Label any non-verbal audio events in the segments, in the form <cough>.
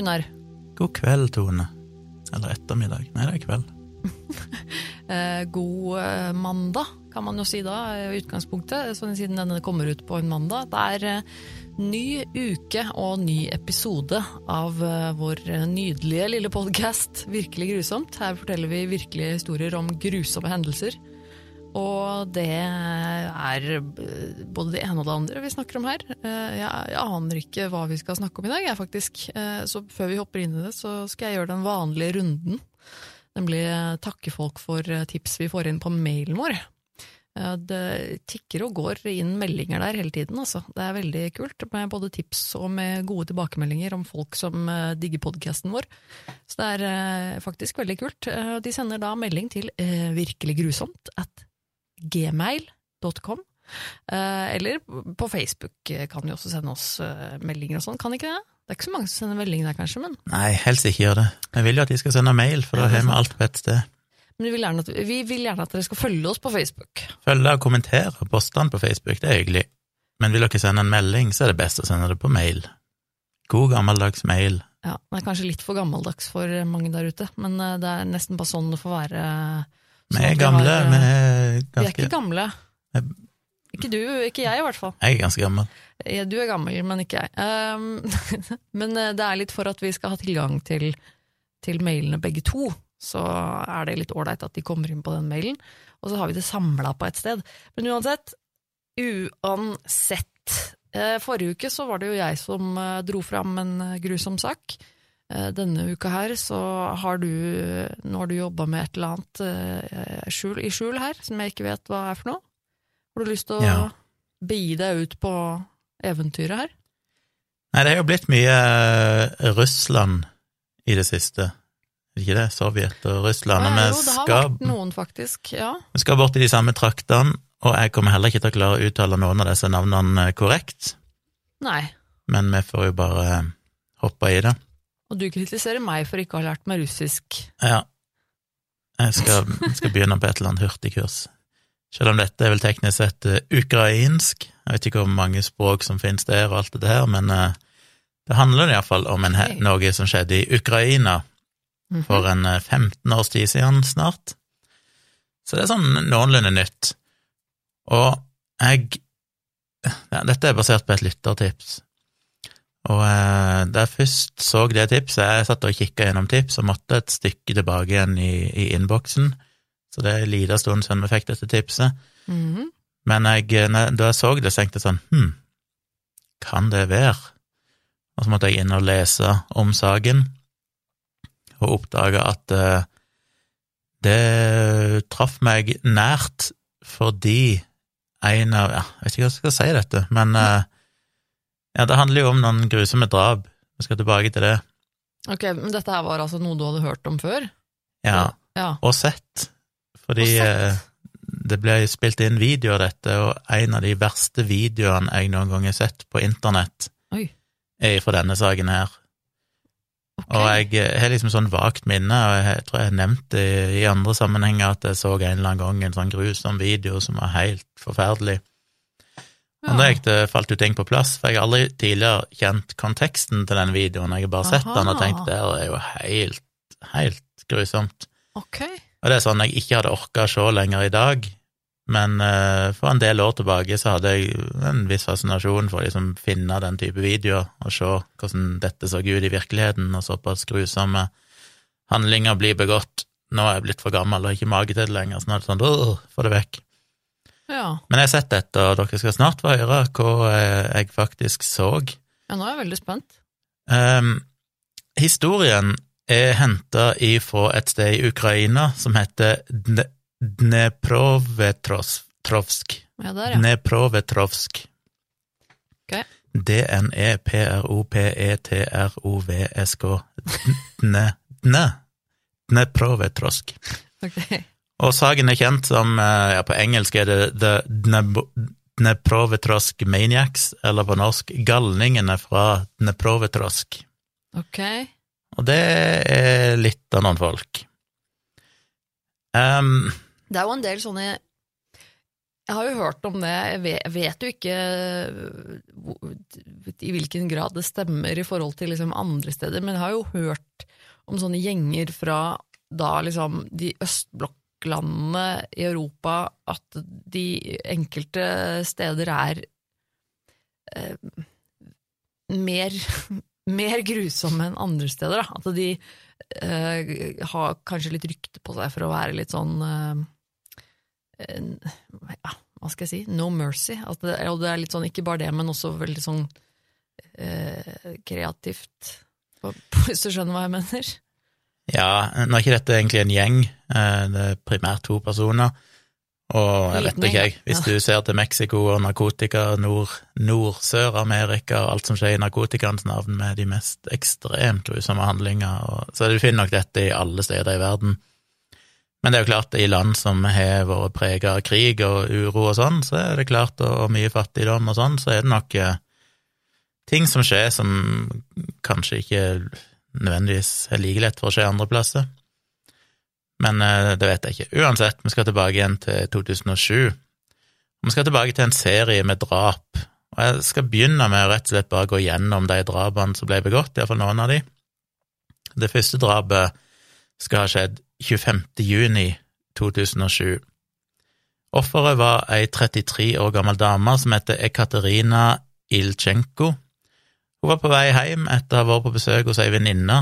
Gunnar. God kveld, Tone. Eller ettermiddag. Nei, det er kveld. <laughs> Eh, god eh, mandag, kan man jo si da, i utgangspunktet, sånn siden denne kommer ut på en mandag. Det er eh, ny uke og ny episode av vår nydelige lille podkast Virkelig grusomt. Her forteller vi virkelige historier om grusomme hendelser. Og det er eh, både det ene og det andre vi snakker om her. Eh, Jeg, aner ikke hva vi skal snakke om i dag, jeg faktisk. Eh, Så før vi hopper inn i det, så skal jeg gjøre den vanlige runden. Nemlig takke folk for tips vi får inn på mailen vår. Det tikker og går inn meldinger der hele tiden, altså. Det er veldig kult, med både tips og med gode tilbakemeldinger om folk som digger podkasten vår. Så det er faktisk veldig kult. De sender da melding til virkelig grusomt at gmail.com. Eh, Eller på Facebook kan de også sende oss eh, meldinger og sånn, kan de ikke det? Det er ikke så mange som sender melding der, kanskje, men Nei, helst ikke gjør det. Jeg vil jo at de skal sende mail, for da har vi alt på ett sted. men vi vil, gjerne at, vi vil gjerne at dere skal følge oss på Facebook. Følge og kommentere postene på Facebook, det er hyggelig. Men vil dere sende en melding, så er det best å sende det på mail. God gammeldags mail. Ja, Det er kanskje litt for gammeldags for mange der ute, men eh, det er nesten bare sånn det får være. Vi er gamle, vi er er Vi er ganske ikke gamle. Ikke du, ikke jeg i hvert fall. Jeg er ganske gammel. Ja, Du er gammel, men ikke jeg. Um, <laughs> men eh, det er litt for at vi skal ha tilgang til, til mailene begge to. Så er det litt ålreit at de kommer inn på den mailen, og så har vi det samla på et sted. Men uansett, uansett. eh, Forrige uke så var det jo jeg som eh, dro fram en eh, grusom sak. Eh, Denne uka her så har du Nå har du jobba med et eller annet eh, skjul, i skjul her, som jeg ikke vet hva er for noe. Har du lyst til å Ja. begi deg ut på eventyret her? Nei, det er jo blitt mye eh, Russland i det siste. Ikke det? Sovjet og Russland. Ja, vi jo, det har skal, vært noen, faktisk. Ja. vi skal bort i de samme traktene, og jeg kommer heller ikke til å klare å uttale noen av disse navnene korrekt, Nei. men vi får jo bare hoppe i det. Og du kritiserer meg for ikke å ha lært meg russisk. Ja. Jeg skal, skal begynne på et eller annet hurtigkurs. Selv om dette er vel teknisk sett eh, ukrainsk. Jeg vet ikke hvor mange språk som finnes der og alt det der, men eh, det handler iallfall om en, noe som skjedde i Ukraina Mhm. for en eh, 15 års tid siden snart. Så det er sånn noenlunde nytt. Og jeg ja, Dette er basert på et lyttertips. Og eh, da jeg først så det tipset, jeg satt og kikka gjennom tips og måtte et stykke tilbake igjen i, i innboksen, så det er en liten stund siden vi fikk dette tipset. Mhm. Men jeg, når- da jeg så det, så tenkte jeg sånn hm, kan det være? Og så måtte jeg inn og lese om saken, og oppdage at eh, det traff meg nært fordi en av ja, Jeg vet ikke hva jeg skal si dette, men eh, ja, det handler jo om noen grusomme drap. Vi skal tilbake til det. Ok, men dette her var altså noe du hadde hørt om før? Ja, Ja. og sett. Fordi Og sett. eh, det ble spilt inn video av dette, og en av de verste videoene jeg noen gang har sett på internett, Oi. er fra denne saken her. Okay. Og jeg eh, har liksom sånn vagt minne, og jeg tror jeg har nevnt det i andre sammenhenger, at jeg så en eller annen gang en sånn grusom video som var helt forferdelig. Og da gikk det, falt jo ting på plass, for jeg har aldri tidligere kjent konteksten til den videoen, jeg har bare sett den og Aha. tenkt det er jo helt, helt grusomt. Okay. Og det er sånn jeg ikke hadde orka å se lenger i dag, men uh, for en del år tilbake så hadde jeg en viss fascinasjon for å liksom finne den type videoer og se hvordan dette så ut i virkeligheten, og såpass grusomme handlinger blir begått. Nå er jeg blitt for gammel og ikke mage til det lenger, så nå er det sånn få det vekk. Ja. Men jeg har sett dette, og dere skal snart få høre hva eh, jeg faktisk så. ja, nå er jeg veldig spent. Um, historien er henta ifra et sted i Ukraina som heter Dne Dneprovetrovsk. Ja, der, ja. Dneprovetrovsk. E D-n-e-p-r-o-p-e-t-r-o-v-s-k. Dne, dne, Dneprovetrovsk. Ok. Og saken er kjent som, eh, ja, på engelsk er det The Dneprovetrosk Maniacs, eller på norsk Galningene fra Dneprovetrosk. Ok. Og det er litt av noen folk. Um, Det er jo en del sånne Jeg har jo hørt om det, jeg vet, jo ikke i hvilken grad det stemmer i forhold til liksom andre steder, men jeg har jo hørt om sånne gjenger fra da liksom de østblokklandene i Europa, at de enkelte steder er eh, mer, <laughs> mer grusomme enn andre steder. Da. At de eh, har kanskje litt rykte på seg for å være litt sånn eh, ja, hva skal jeg si, no mercy. Det, og det er litt sånn, ikke bare det, men også veldig sånn eh, kreativt, <laughs> hvis du skjønner hva jeg mener. Ja, nå er ikke dette egentlig en gjeng, eh, det er primært to personer. Og jeg vet ikke, jeg, hvis du ser til Mexico og narkotika, nord, Nord-Sør-Amerika og alt som skjer i narkotikaens navn med de mest ekstremt grusomme handlinger, og, så du finner nok dette i alle steder i verden. Men det er jo klart, i land som har vært prega av krig og uro og sånn, så er det klart, og, og mye fattigdom og sånn, så er det nok eh, ting som skjer som kanskje ikke nødvendigvis er like lett for å skje andre plasser. Men eh, det vet jeg ikke. Uansett, vi skal tilbake igjen til 2007. Vi skal tilbake til en serie med drap. Og jeg skal begynne med å rett og slett bare gå gjennom de drapene som ble begått, iallfall noen av de. Det første drapet skal ha skjedd 25. juni 2007. Offeret var ei 33 år gammel dame som heter Ekaterina Ilchenko. Hun var på vei hjem etter å ha vært på besøk hos ei venninne,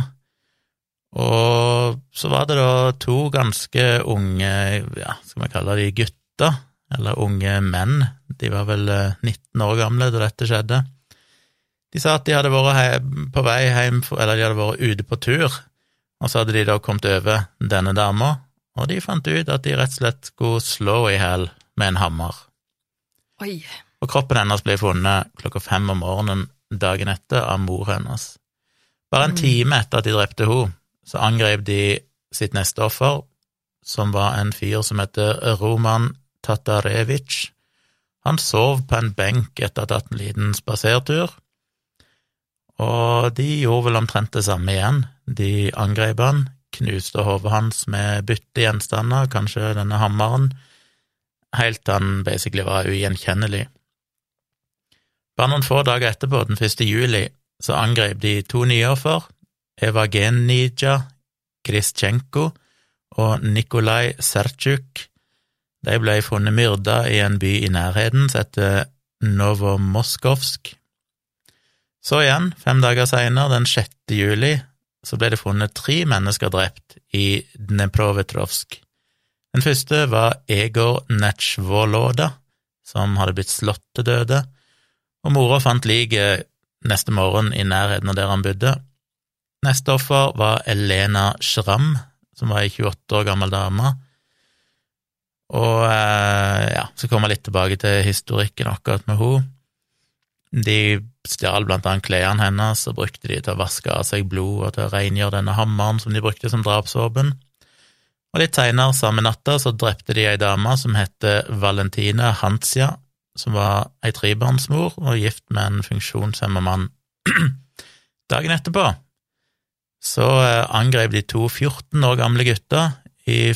og så var det da to ganske unge, ja, skal vi kalle de gutter, eller unge menn, de var vel eh, 19 år gamle da dette skjedde. De sa at de hadde vært på vei hjem, eller de hadde vært ute på tur, og så hadde de da kommet over denne dama, og de fant ut at de rett og slett skulle slå i hjel med en hammer. Oi. Og kroppen hennes ble funnet klokka fem om morgenen dagen etter av mor hennes. Bare en Mm. time etter at de drepte henne, så angrep de sitt neste offer, som var en fyr som heter Roman Tatarevic. Han sov på en benk etter å ha tatt en liten spasertur, og de gjorde vel omtrent det samme igjen. De angrep han, knuste hodet hans med byttegjenstander, kanskje denne hammeren, helt til han basically var ugjenkjennelig. Bare noen få dager etterpå, den 1. juli, så angrep de to nye offer, Evagenija Kristjenko og Nikolai Sertsjuk. De ble funnet myrda i en by i nærheten som heter Novomoskovsk. Så igjen, fem dager seinere, den 6. juli, så ble det funnet tre mennesker drept i Dneprovetrovsk. Den første var Egor Netsjvoloda, som hadde blitt slått til døde, og mora fant liket neste morgen i nærheten av der han bodde. Neste offer var Elena Schramm, som var ei 28 år gammel dame. Og eh, ja, så kommer jeg litt tilbake til historikken akkurat med henne. De stjal blant annet klærne hennes og brukte de til å vaske av seg blod og til å rengjøre denne hammeren som de brukte som drapsvåpen. Og litt seinere samme natta så drepte de ei dame som heter Valentina Hansia, som var ei trebarnsmor og gift med en funksjonshemma mann. <clears throat> Dagen etterpå så eh, angrep de to 14 år gamle gutter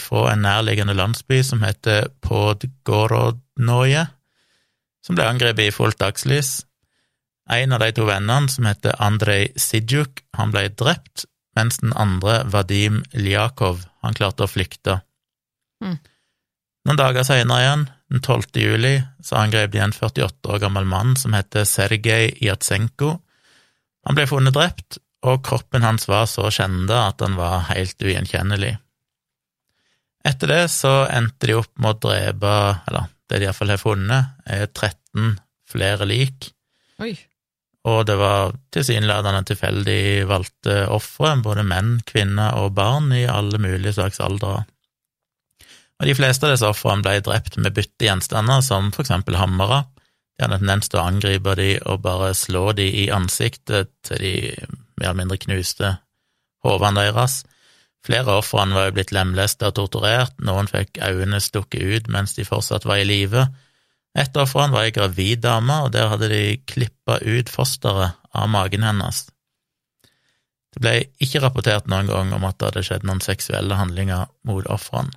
fra en nærliggende landsby som heter Podgorodnoje, som ble angrepet i fullt dagslys. En av de to vennene, som heter Andrej Sidjuk, han ble drept, mens den andre, Vadim Ljakov, han klarte å flykte. Mm. Noen dager senere igjen, den 12. juli, så angrep de en 48 år gammel mann som heter Sergej Jatsenko. Han ble funnet drept, og kroppen hans var så skjenda at han var helt ugjenkjennelig. Etter det så endte de opp med å drepe, eller det de iallfall har funnet, er 13 flere lik, Oi. og det var tilsynelatende tilfeldig valgte ofre, både menn, kvinner og barn i alle mulige slags aldre. Og de fleste av disse ofrene ble drept med byttegjenstander, som for eksempel hammere. De hadde en tendens til å angripe de og bare slå de i ansiktet til de mer eller mindre knuste hodene deres. Flere av ofrene var jo blitt lemlestet og torturert, noen fikk øynene stukket ut mens de fortsatt var i live. Et av ofrene var ei gravid dame, og der hadde de klippa ut fosteret av magen hennes. Det ble ikke rapportert noen gang om at det hadde skjedd noen seksuelle handlinger mot ofrene.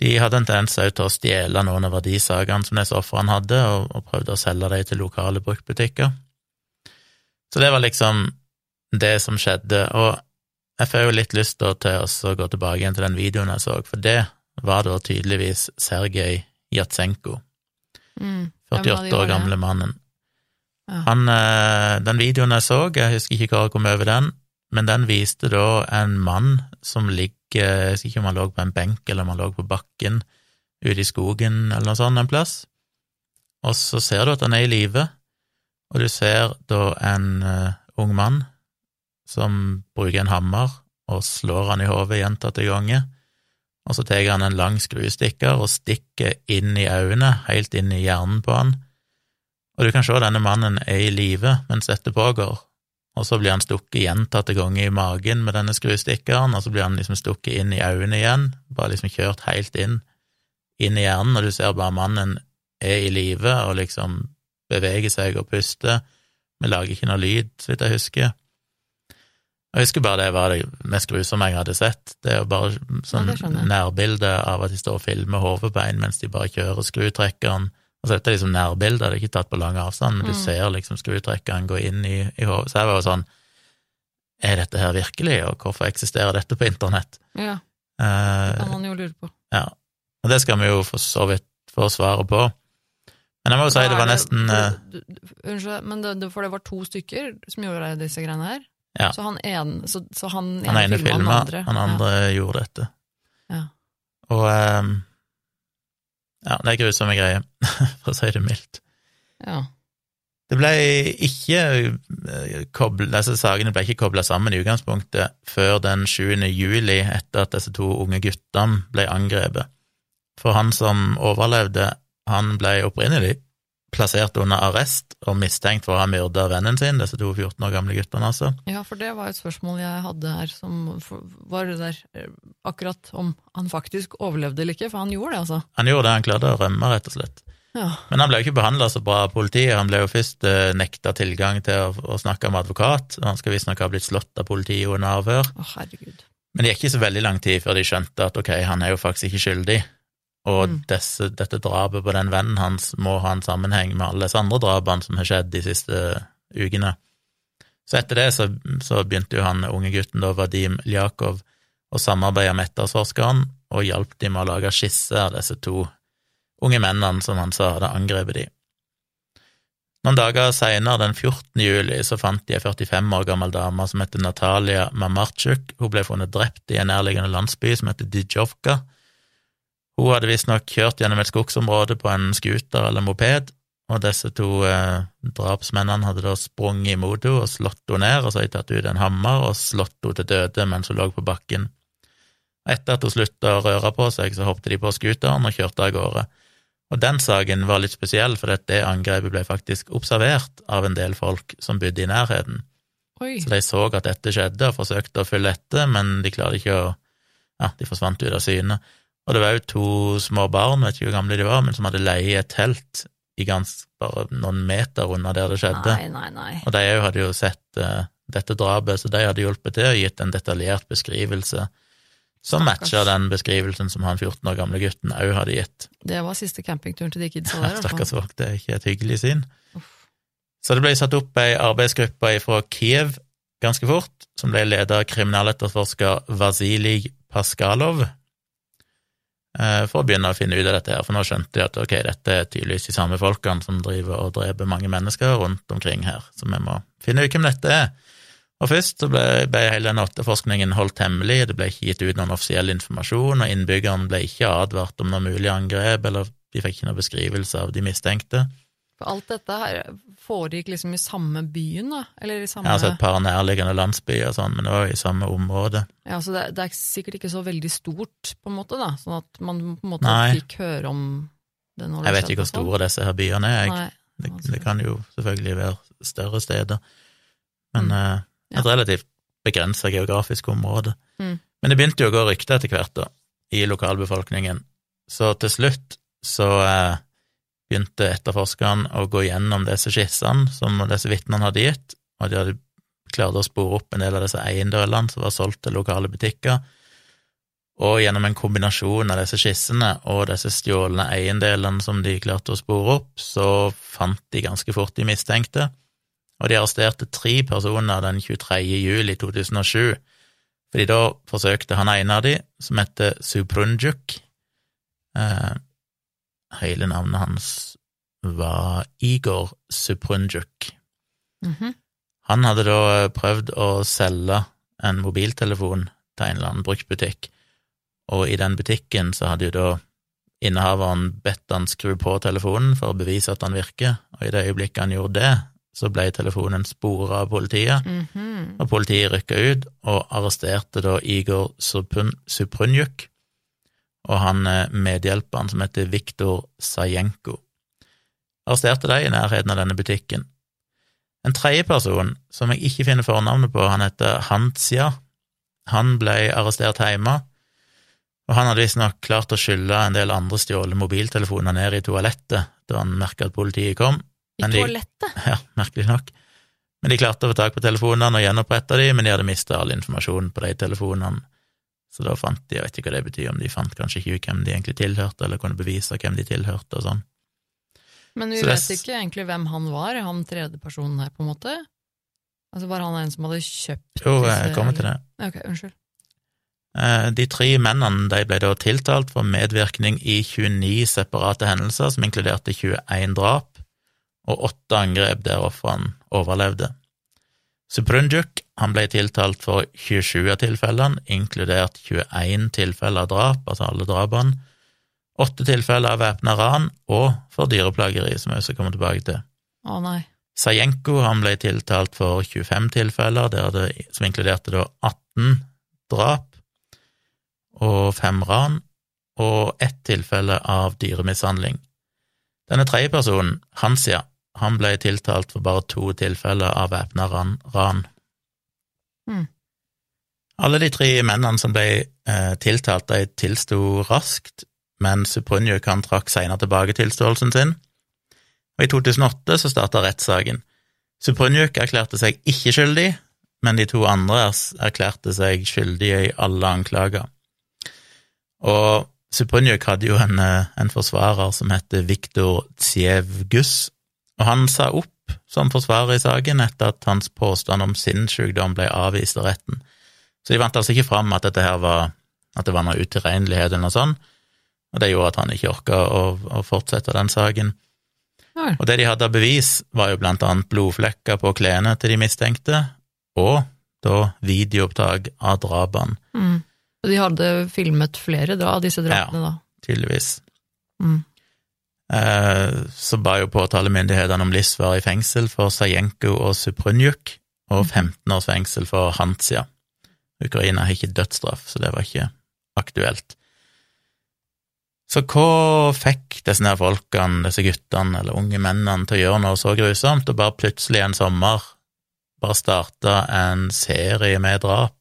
De hadde en tendens til å stjele noen av verdisakene som disse ofrene hadde, og, og prøvde å selge dem til lokale bruktbutikker. Så det var liksom det som skjedde, og jeg får jo litt lyst til å gå tilbake igjen til den videoen jeg så, for det var da tydeligvis Sergej Jatsenko, Mm. 48 år gamle mannen. Ja. Han, eh, den videoen jeg så, jeg husker ikke hva jeg kom over den, men den viste da en mann som ligger Jeg husker ikke om han lå på en benk eller om han lå på bakken ute i skogen eller noe sånt en plass. Og så ser du at han er i live, og du ser da en uh, ung mann som bruker en hammer og slår han i hodet gjentatte ganger. Og så tar han en lang skruestikker og stikker inn i øynene, helt inn i hjernen på han. Og du kan se at denne mannen er i live mens dette pågår, og så blir han stukket gjentatte ganger i magen med denne skruestikkeren, og så blir han liksom stukket inn i øynene igjen, bare liksom kjørt helt inn, inn i hjernen, og du ser bare mannen er i live og liksom beveger seg og puster, men lager ikke noe lyd, så vidt jeg husker. Jeg husker bare det var det mest grusomme jeg hadde sett. Det er jo bare sånn Ja, nærbilde av at de står og filmer hodet på en mens de bare kjører skrutrekkeren. Altså dette er liksom nærbilder, det er ikke tatt på lang avstand, men du Mm. ser liksom skrutrekkeren gå inn i, i hodet. Så jeg var jo sånn Er dette her virkelig, og hvorfor eksisterer dette på internett? Ja, det kan man jo lure på. ja. Og det skal vi jo for så vidt få svaret på. Men jeg må jo si det var nesten eh, Unnskyld, men det, det, for det var to stykker som gjorde disse greiene her? Ja. Så han ene, så, så han Han ene filma, han andre? han andre gjorde dette. Ja. Og ehm, ja, det er grusomme greier, <laughs> for å si det mildt. Ja. Det ble ikke eh, koblet, Disse sakene ble ikke kobla sammen i utgangspunktet før den 7. juli, etter at disse to unge guttene ble angrepet. For han som overlevde, han ble opprinnelig plassert under arrest og mistenkt for å ha myrda vennen sin, disse to 14 år gamle guttene, altså. ja, for det var et spørsmål jeg hadde her, som var der eh, akkurat om han faktisk overlevde eller ikke, for han gjorde det, altså. Han gjorde det, han klarte å rømme, rett og slett. Ja. Men han ble jo ikke behandla så bra av politiet. Han ble jo først eh, nekta tilgang til å, å snakke med advokat, han skal visstnok ha blitt slått av politiet under avhør. Å, herregud. Men det gikk ikke så veldig lang tid før de skjønte at ok, han er jo faktisk ikke skyldig, og Mm. desse, dette drapet på den vennen hans må ha en sammenheng med alle disse andre drapene som har skjedd de siste ukene. Så etter det så, så begynte jo han unge gutten, da, Vadim Ljakov, å samarbeide med etterforskeren og hjalp dem med å lage skisse av disse to unge mennene som han sa hadde angrepet dem. Noen dager seinere, den 14. juli, så fant de ei 45 år gammel dame som heter Natalia Mamarchuk. Hun ble funnet drept i en nærliggende landsby som heter Dijovka. Hun hadde visstnok kjørt gjennom et skogsområde på en scooter eller moped, og disse to eh, drapsmennene hadde da sprunget imot henne og slått henne ned, og så hadde de tatt ut en hammer og slått henne til døde mens hun lå på bakken. Etter at hun slutta å røre på seg, så hoppet de på scooteren og kjørte av gårde. Og den saken var litt spesiell, for det angrepet ble faktisk observert av en del folk som bodde i nærheten. Oi. Så de så at dette skjedde og forsøkte å følge etter, men de klarte ikke å Ja, de forsvant ut av syne. Og det var jo to små barn, vet ikke hvor gamle de var, men som hadde leid et telt i ganske bare noen meter unna der det skjedde. Nei, nei, nei. Og de òg hadde jo sett uh, dette drapet, så de hadde hjulpet til og gitt en detaljert beskrivelse som matcher den beskrivelsen som han 14 år gamle gutten òg hadde gitt. Det var siste campingturen til de kidsa der. <laughs> altså. Stakkars folk, det er ikke et hyggelig syn. Så det ble satt opp ei arbeidsgruppe fra Kiev ganske fort, som ble ledet av kriminaletterforsker Vasilij Paskalov, for å begynne å finne ut av dette her, for nå skjønte de at ok, dette er tydeligvis de samme folkene som driver og dreper mange mennesker rundt omkring her, så vi må finne ut hvem dette er. Og først så ble, ble hele den etterforskningen holdt hemmelig, det ble ikke gitt ut noen offisiell informasjon, og innbyggerne ble ikke advart om noe mulig angrep, eller de fikk ikke noen beskrivelse av de mistenkte. Alt dette her foregikk liksom i samme byen, da? Eller i samme Jeg har sett et par nærliggende landsbyer sånn, men det var jo i samme område. Ja, så det, det er sikkert ikke så veldig stort, på en måte, da? Sånn at man på en måte Nei. fikk høre om det når det Jeg vet ikke hvor fall. store disse her byene er, jeg. Det, det kan jo selvfølgelig være større steder, men Mm. uh, et Ja. relativt begrensa geografisk område. Mm. Men det begynte jo å gå rykter etter hvert, da, i lokalbefolkningen. Så til slutt så eh, begynte etterforskeren å gå gjennom disse skissene som disse vitnene hadde gitt, og de hadde klart å spore opp en del av disse eiendelene som var solgt til lokale butikker. og gjennom en kombinasjon av disse skissene og disse stjålne eiendelene som de klarte å spore opp, så fant de ganske fort de mistenkte, og de arresterte tre personer den 23. juli 2007, fordi da forsøkte han ene av de, som heter Suprunjuk eh, Hele navnet hans var Igor Suprunjuk. Mhm. Han hadde da prøvd å selge en mobiltelefon til en eller annen bruktbutikk, og i den butikken så hadde jo da innehaveren bedt han skru på telefonen for å bevise at han virker, og i det øyeblikket han gjorde det, så ble telefonen sporet av politiet, Mhm. og politiet rykka ut og arresterte da Igor Suprunjuk og han eh, medhjelperen som heter Viktor Sajenko. Arresterte de i nærheten av denne butikken. En tredje person, som jeg ikke finner fornavnet på, han heter Hantzia. Han ble arrestert hjemme, og han hadde visstnok klart å skylle en del andre stjålne mobiltelefoner ned i toalettet da han merka at politiet kom. I de- toalettet? <laughs> Ja, merkelig nok. Men de klarte å få tak på telefonene og gjenopprette de, men de hadde mista all informasjon på de telefonene. Så da fant de, jeg vet ikke hva det betyr, om de fant kanskje ikke hvem de egentlig tilhørte, eller kunne bevise hvem de tilhørte og sånn. Men vi Så det- vet ikke egentlig hvem han var, han tredje personen her, på en måte? Altså Var han en som hadde kjøpt Jo, jeg kommer til det. Ok, unnskyld. Eh, De tre mennene de ble da tiltalt for medvirkning i 29 separate hendelser, som inkluderte 21 drap og åtte angrep der ofrene overlevde. Suprunjuk han ble tiltalt for 27 av tilfellene, inkludert 21 tilfeller av drap, altså alle drapene, åtte tilfeller av væpna ran og for dyreplageri, som jeg også kommer tilbake til. Å nei. Sajenko han ble tiltalt for 25 tilfeller, det, som inkluderte da 18 drap og fem ran, og ett tilfelle av dyremishandling. Denne tredje personen, Hansia, han ble tiltalt for bare to tilfeller av væpna ran. ran. Hmm. Alle de tre mennene som ble eh, tiltalt, de tilsto raskt, men Suprunjukan trakk senere tilbake tilståelsen sin og i 2008 så starta rettssaken. Suprunjuk erklærte seg ikke skyldig, men de to andre erklærte seg skyldige i alle anklager. Og Suprunjuk hadde jo en, eh, en forsvarer som het Viktor Tsjevgus, og han sa opp som forsvarer i saken etter at hans påstand om sinnssykdom ble avvist av retten. Så de vant altså ikke fram at dette her var at det var noe utilregnelighet eller noe sånt, og det gjorde at han ikke orka å, å fortsette den saken. Ja. Og det de hadde av bevis, var jo blant annet blodflekker på klærne til de mistenkte, og da videoopptak av drapene, Mm. Og de hadde filmet flere da, av disse drapene, da. Ja, tydeligvis. Mm. Eh, så ba jo påtalemyndighetene om livsvarig fengsel for Sajenko og Suprunjuk, og 15 års fengsel for Hansia. Ukraina har ikke dødsstraff, så det var ikke aktuelt. Så hva fikk disse her folkene, disse guttene eller unge mennene, til å gjøre noe så grusomt, og bare plutselig en sommer bare starta en serie med drap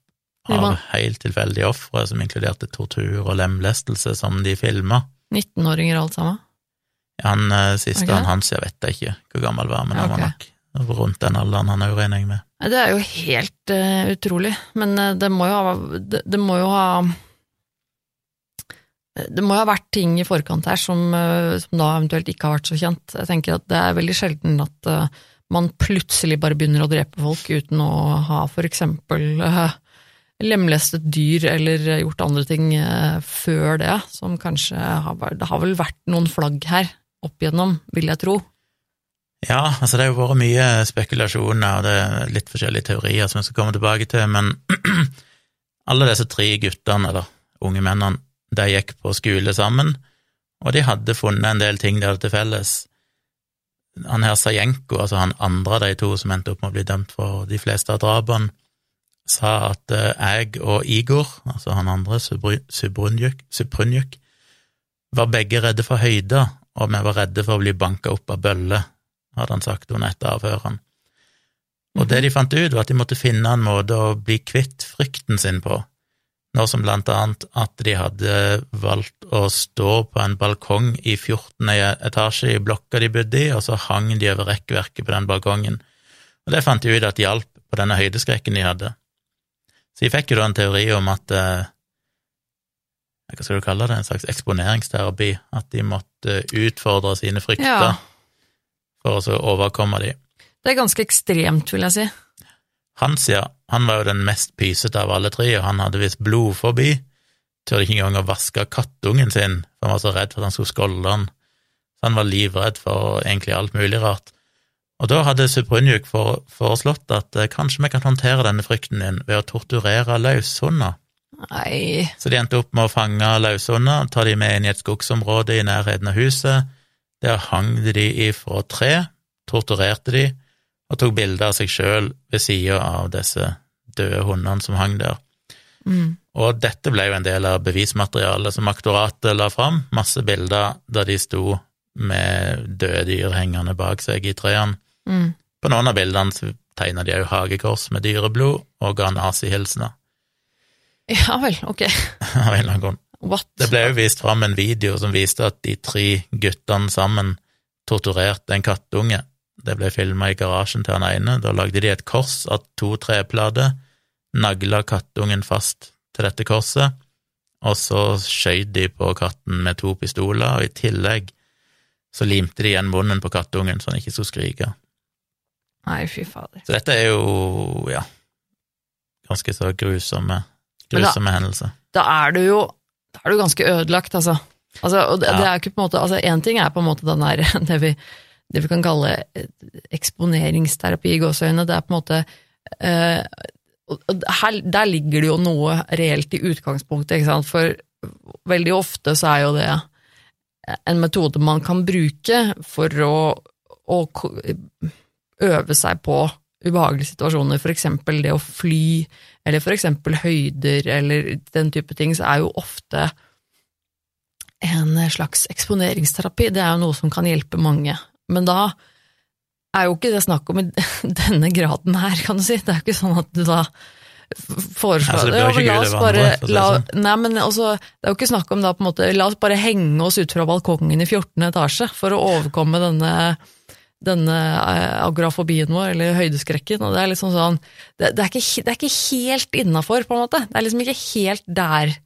av helt tilfeldige ofre, som inkluderte tortur og lemlestelse, som de filma? 19-åringer alt sammen. Han eh, siste, okay. han hans, jeg vet ikke hvor gammel var, men han okay. var nok rundt den alderen han òg, regner jeg med. Det er jo helt uh, utrolig, men eh, det må jo ha det, det må jo ha det må jo ha vært ting i forkant her som, som da eventuelt ikke har vært så kjent. Jeg tenker at det er veldig sjelden at uh, man plutselig bare begynner å drepe folk uten å ha for eksempel uh, lemlestet dyr eller gjort andre ting uh, før det, som kanskje har vært Det har vel vært noen flagg her opp igjennom, vil jeg tro. Ja, altså det har jo vært mye spekulasjoner, og det er litt forskjellige teorier som jeg skal komme tilbake til, men <clears throat> alle disse tre guttene, eller unge mennene, de gikk på skole sammen, og de hadde funnet en del ting de hadde til felles. Han her Sajenko, altså han andre av de to som endte opp med å bli dømt for de fleste av drapene, sa at eh, jeg og Igor, altså han andre, Subru- Subrunjuk, var begge redde for høyder, og vi var redde for å bli banka opp av bøller, hadde han sagt under et av avhørene. Og det de fant ut, var at de måtte finne en måte å bli kvitt frykten sin på, noe som blant annet at de hadde valgt å stå på en balkong i 14. etasje i blokka de bodde i, og så hang de over rekkverket på den balkongen. Og det fant de ut at hjalp på denne høydeskrekken de hadde. Så de fikk jo da en teori om at eh, hva skal du kalle det, en slags eksponeringsterapi, at de måtte utfordre sine frykter Ja. for å så overkomme de. Det er ganske ekstremt, vil jeg si. Hans, ja, han var jo den mest pysete av alle tre, og han hadde visst blodforbi. Turte ikke engang å vaske kattungen sin, for han var så redd for at han skulle skålde han. Så han var livredd for egentlig alt mulig rart. Og da hadde Suprunjuk foreslått at eh, kanskje vi kan håndtere denne frykten din ved å torturere løshunder. Nei, Så de endte opp med å fange løshunder, ta de med inn i et skogsområde i nærheten av huset. Der hang de de ifra tre, torturerte de, og tok bilder av seg sjøl ved sida av disse døde hundene som hang der. mm. Og dette ble jo en del av bevismaterialet som aktoratet la fram, masse bilder der de sto med døde dyr hengende bak seg i trærne. Mm. På noen av bildene tegna de òg hagekors med dyreblod og ga nazihilsener Ja vel, ok. <laughs> av en eller annen grunn. What? Det ble jo vist fram en video som viste at de tre guttene sammen torturerte en kattunge. Det ble filma i garasjen til han ene. Da lagde de et kors av to treplater, nagla kattungen fast til dette korset, og så skjøt de på katten med to pistoler, og i tillegg så limte de igjen munnen på kattungen så han ikke skulle skrike. Nei, fy fader. Så dette er jo, ja, ganske så grusomme, grusomme hendelser. Da er du jo da er du ganske ødelagt, altså. altså og det, Ja. det er ikke på en måte Altså, én ting er på en måte den der <laughs> det vi, det vi kan kalle eh, eksponeringsterapi i gåseøynene. Det er på en måte eh, her, Der ligger det jo noe reelt i utgangspunktet, ikke sant. For veldig ofte så er jo det en metode man kan bruke for å, å øve seg på ubehagelige situasjoner, eksempel det å fly, eller eksempel høyder, eller den type ting, så er jo ofte en slags eksponeringsterapi. Det er jo noe som kan hjelpe mange. Men da er jo ikke det snakk om i <laughs> denne graden her, kan du si. Det er jo ikke sånn at du da foreslår Altså, det Ja, la oss bare- la-. Nei, men også, det er jo ikke snakk om da på en måte La oss bare henge oss ut fra balkongen i 14. etasje for å overkomme denne denne eh, agorafobien vår, eller høydeskrekken, og det er liksom sånn Det, det, er, ikke, det er ikke helt innafor, på en måte. Det er liksom ikke helt der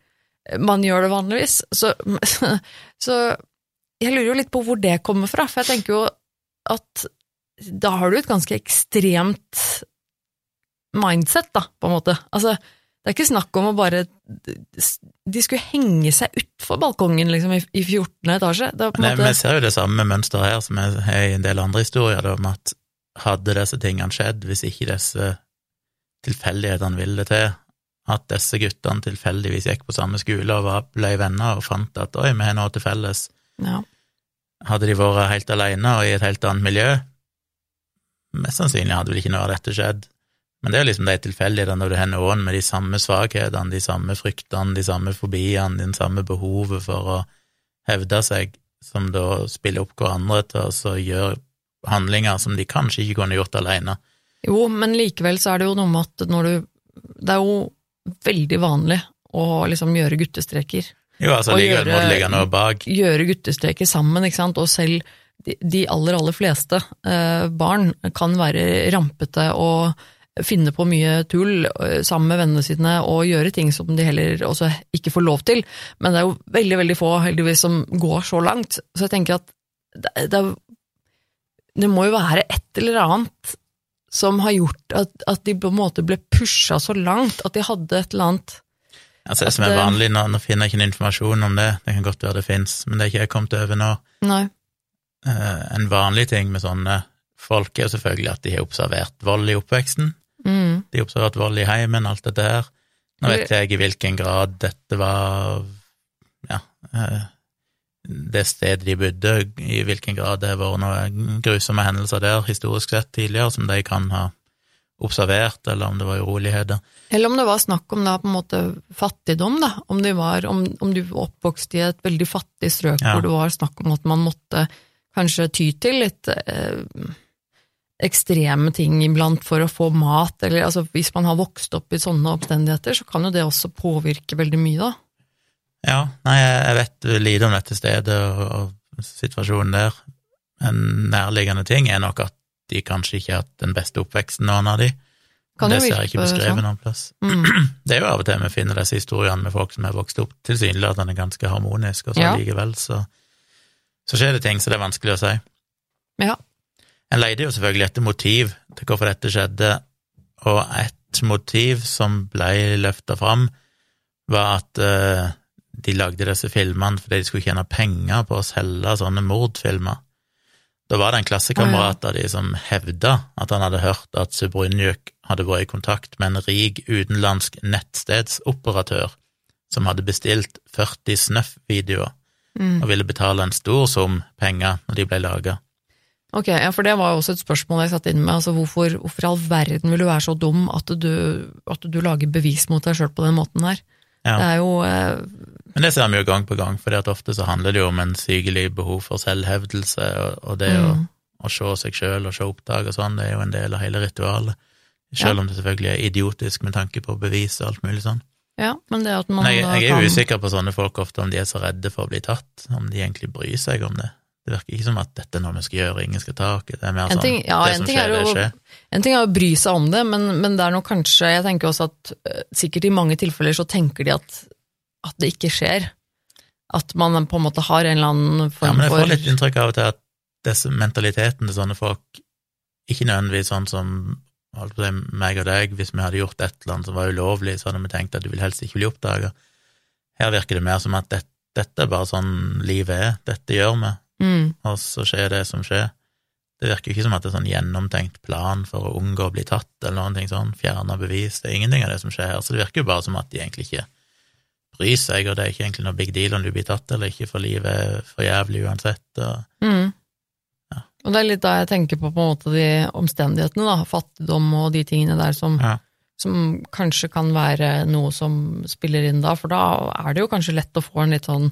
man gjør det vanligvis. Så, <laughs> så jeg lurer jo litt på hvor det kommer fra, for jeg tenker jo at da har du et ganske ekstremt mindset, da, på en måte. Altså, det er ikke snakk om å bare De skulle henge seg utfor balkongen, liksom, i, i 14. etasje. Det på Nei, måte Vi ser jo det samme mønsteret her som er i en del andre historier, om at hadde disse tingene skjedd hvis ikke disse tilfeldighetene ville det til, at disse guttene tilfeldigvis gikk på samme skole og ble venner og fant at oi, vi har noe til felles, ja. hadde de vært helt alene og i et helt annet miljø, mest sannsynlig hadde vel ikke noe av dette skjedd. Men det er jo liksom de tilfeldighetene når du hender ånd med de samme svakhetene, de samme fryktene, de samme fobiene, det samme behovet for å hevde seg, som da spiller opp hverandre til å så gjøre handlinger som de kanskje ikke kunne gjort alene. Jo, men likevel så er det jo noe med at når du Det er jo veldig vanlig å liksom gjøre guttestreker. Jo, altså likevel må du ligge noe bak. Gjøre guttestreker sammen, ikke sant, og selv de, de aller, aller fleste eh, barn kan være rampete og finne på mye tull eh, sammen med vennene sine og gjøre ting som de heller også ikke får lov til. Men det er jo veldig, veldig få, heldigvis, som går så langt. Så jeg tenker at det, det, det må jo være et eller annet som har gjort at, at de på en måte ble pusha så langt, at de hadde et eller annet Altså, det som er vanlig, nå, nå finner jeg ikke noen informasjon om det, det kan godt være det fins, men det er ikke jeg kommet over nå. Nei. Eh, en vanlig ting med sånne folk er jo selvfølgelig at de har observert vold i oppveksten. Mm. De har observert vold i heimen, alt dette her. Nå vet jeg i hvilken grad dette var ja, eh, det stedet de bodde, i hvilken grad det har vært noen grusomme hendelser der historisk sett tidligere, som de kan ha observert, eller om det var uroligheter. Eller om det var snakk om da på en måte fattigdom, da. Om, var, om, om du var oppvokst i et veldig fattig strøk Ja. hvor det var snakk om at man måtte kanskje ty til litt eh, ekstreme ting iblant for å få mat, eller altså hvis man har vokst opp i sånne oppstendigheter, så kan jo det også påvirke veldig mye, da. Ja, nei, jeg vet lite om dette stedet og, og situasjonen der. En nærliggende ting er nok at de kanskje ikke har hatt den beste oppveksten, noen av de. Kan det ser jeg ikke beskrevet sånn. noen plass. Mm. <clears throat> Det er jo av og til vi finner disse historiene med folk som er vokst opp tilsynelatende ganske harmonisk, og så Ja. likevel så, så skjer det ting, så det er vanskelig å si. Ja. En leide jo selvfølgelig etter motiv til hvorfor dette skjedde, og et motiv som ble løfta fram, var at eh, de lagde disse filmene fordi de skulle tjene penger på å selge sånne mordfilmer. Da var det en klassekamerat av de som hevda at han hadde hørt at Subrunjuk hadde vært i kontakt med en rik utenlandsk nettstedsoperatør som hadde bestilt 40 Snuff-videoer Mm. og ville betale en stor sum penger når de ble laga. Ok, ja, for det var jo også et spørsmål jeg satt inn med. Altså, hvorfor, hvorfor i all verden vil du være så dum at du, at du lager bevis mot deg sjøl på den måten her? Ja. Det er jo eh, Men det ser vi jo gang på gang, for ofte så handler det jo om en sykelig behov for selvhevdelse, og, og det å, mm, å se seg sjøl og se oppdrag og sånn, det er jo en del av hele ritualet. Selv om det selvfølgelig er idiotisk med tanke på bevis og alt mulig sånn. Ja, men det at man Men jeg, jeg er kan- jo usikker på sånne folk ofte om de er så redde for å bli tatt, om de egentlig bryr seg om det. Det virker ikke som at dette er noe vi skal gjøre, ingen skal ta i. Det er mer En sånn ja, det som ting er skjer, det skjer. En ting er å bry seg om det, men, men det er nok kanskje Jeg tenker også at eh, sikkert i mange tilfeller så tenker de at, at det ikke skjer. At man på en måte har en eller annen form for Ja, men jeg får litt inntrykk av og til at disse mentaliteten til sånne folk ikke nødvendigvis sånn som holdt på å si, meg og deg, hvis vi hadde gjort et eller annet som var ulovlig, så hadde vi tenkt at du vil helst ikke bli oppdaga. Her virker det mer som at det, dette er bare sånn livet er, dette gjør vi, mm, og så skjer det som skjer. Det virker jo ikke som at det er sånn gjennomtenkt plan for å unngå å bli tatt, eller noen ting sånn, fjerne bevis, det er ingenting av det som skjer her, så det virker jo bare som at de egentlig ikke bryr seg, og det er ikke egentlig noe big deal om du blir tatt eller ikke, for livet er for jævlig uansett, og mm. Ja. Og det er litt da jeg tenker på på en måte de omstendighetene, da, fattigdom og de tingene der som, ja. som kanskje kan være noe som spiller inn da, for da er det jo kanskje lett å få en litt sånn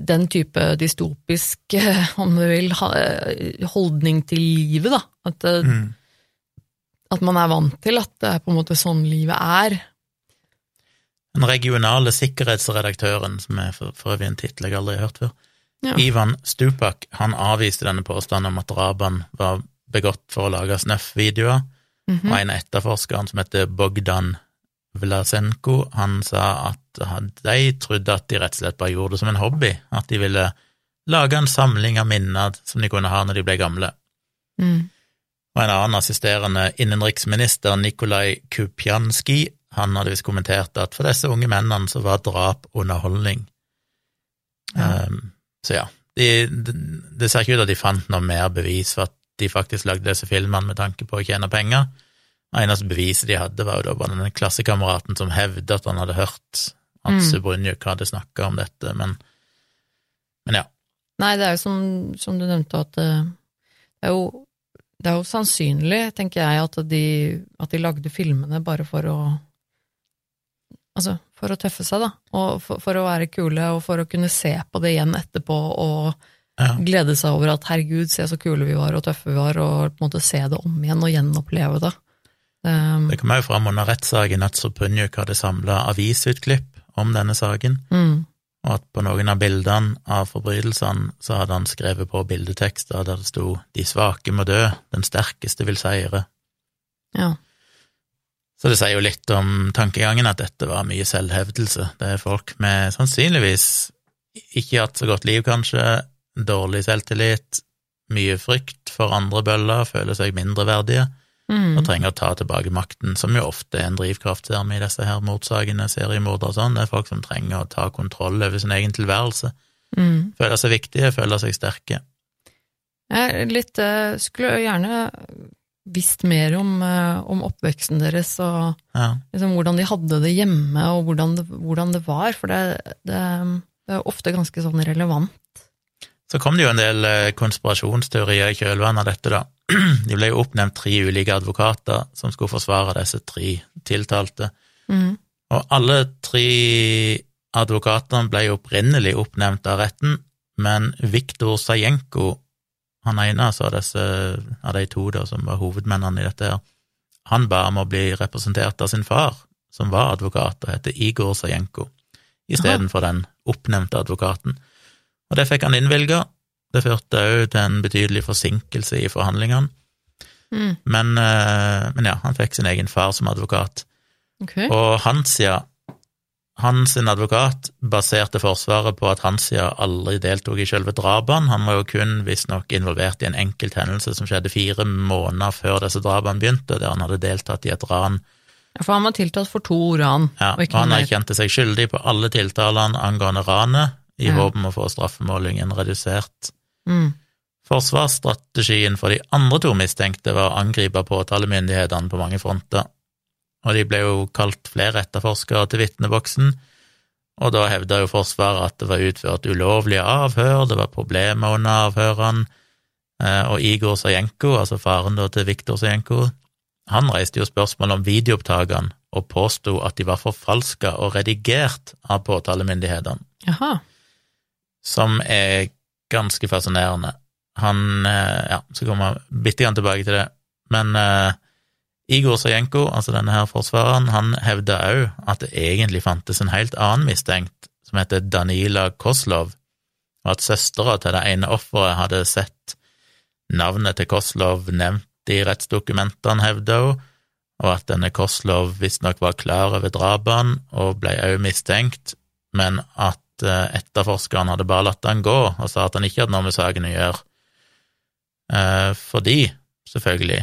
den type dystopisk, eh, om du vil, eh, holdning til livet, da. At, eh, Mm. at man er vant til at det er på en måte sånn livet er. Den regionale sikkerhetsredaktøren, som er for, for øvrig en tittel jeg aldri har hørt før, Ja. Ivan Stupak, han avviste denne påstanden om at drapene var begått for å lage snøff-videoer, Mhm. og en av etterforskeren som heter Bogdan Vlasenko, han sa at de trodde at de rett og slett bare gjorde det som en hobby, at de ville lage en samling av minner som de kunne ha når de ble gamle. Mm. Og en annen assisterende innenriksminister, Nikolai Kupjanski, han hadde visst kommentert at for disse unge mennene så var drap underholdning. Ja. Um, så ja, de, de, det ser ikke ut at de fant noe mer bevis for at de faktisk lagde disse filmene med tanke på å tjene penger. Eneste beviset de hadde, var jo da bare denne klassekameraten som hevdet at han hadde hørt at Mm. Subrunjuk hadde snakka om dette, men, men ja. Nei, det er jo som, som du nevnte, at eh, det er jo, det er jo sannsynlig, tenker jeg, at de, at de lagde filmene bare for å Altså, for å tøffe seg, da. Og for, for å være kule, og for å kunne se på det igjen etterpå og ja. glede seg over at herregud, se så kule vi var og tøffe vi var, og på en måte se det om igjen og gjenoppleve det. Um, Det kom jo fram under rettssaken at Sopunjuk hadde samla avisutklipp om denne saken. mm, og at på noen av bildene av forbrytelsene så hadde han skrevet på bildetekster der det sto 'De svake må dø, den sterkeste vil seire'. ja. Så det sier jo litt om tankegangen at dette var mye selvhevdelse. Det er folk med sannsynligvis ikke hatt så godt liv, kanskje, dårlig selvtillit, mye frykt for andre bøller, føler seg mindreverdige Mm, og trenger å ta tilbake makten, som jo ofte er en drivkraft vi i disse her mordsakene, seriemordere og sånn. Det er folk som trenger å ta kontroll over sin egen tilværelse. mm. føler seg viktige, føler seg sterke. Jeg litt, eh, skulle gjerne visst mer om, eh, om oppveksten deres og Ja. liksom, hvordan de hadde det hjemme, og hvordan det, hvordan det var, for det, det, det er ofte ganske sånn relevant. Så kom det jo en del eh, konspirasjonsteorier i kjølvannet av dette, da. <clears throat> De ble jo oppnevnt tre ulike advokater som skulle forsvare disse tre tiltalte, Mm. og alle tre advokatene ble opprinnelig oppnevnt av retten, men Viktor Sajenko, han ene altså, disse, av de to da, som var hovedmennene i dette her, han ba om å bli representert av sin far, som var advokat og heter Igor Sajenko, istedenfor den oppnevnte advokaten. Og det fikk han innvilga. Det førte òg til en betydelig forsinkelse i forhandlingene. Mm. Men, eh, men ja, han fikk sin egen far som advokat. Okay. Og Hansia, hans advokat, baserte forsvaret på at Hansia aldri deltok i selve drapene. Han var jo kun visstnok involvert i en enkelt hendelse som skjedde fire måneder før disse drapene begynte, der han hadde deltatt i et ran. Ja, For han var tiltalt for to ran, Ja, og og han erkjente seg skyldig på alle tiltalene angående ranet, i Ja. håp om å få straffemålingen redusert. Mm. Forsvarsstrategien for de andre to mistenkte var å angripe påtalemyndighetene på mange fronter, og de ble jo kalt flere etterforskere til vitneboksen, og da hevda jo Forsvaret at det var utført ulovlige avhør, det var problemer under avhørene, eh, og Igor Sajenko, altså faren til Viktor Sajenko, han reiste jo spørsmål om videoopptakene og påsto at de var forfalska og redigert av påtalemyndighetene Jaha. Som er ganske fascinerende. Han eh, Ja, så kommer jeg bitte grann tilbake til det. Men eh, Igor Sajenko, altså denne her forsvareren, han hevda òg at det egentlig fantes en helt annen mistenkt, som heter Danila Koslov, og at søstera til det ene offeret hadde sett navnet til Koslov nevnt i rettsdokumentene, hevda hun, og at denne Koslov visstnok var klar over drapene og ble òg mistenkt, men at eh, etterforskeren hadde bare latt han gå og sa at han ikke hadde noe med saken å gjøre. Eh, fordi, selvfølgelig,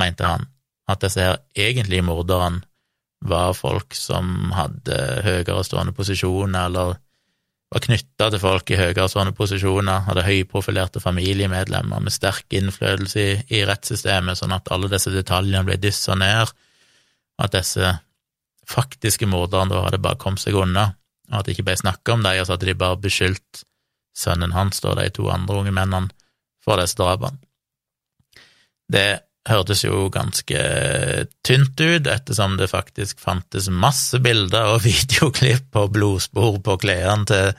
mente han, at disse her egentlige morderne var folk som hadde høyere stående posisjoner, eller var knytta til folk i høyere stående posisjoner, hadde høyprofilerte familiemedlemmer med sterk innflytelse i, rettssystemet, sånn at alle disse detaljene ble dyssa ned, at disse faktiske morderne da hadde bare kommet seg unna, og at det ikke ble snakka om dem, og så hadde de bare beskyldt sønnen hans og de to andre unge mennene for disse drapene. Det hørtes jo ganske tynt ut, ettersom det faktisk fantes masse bilder og <laughs> videoklipp og blodspor på klærne til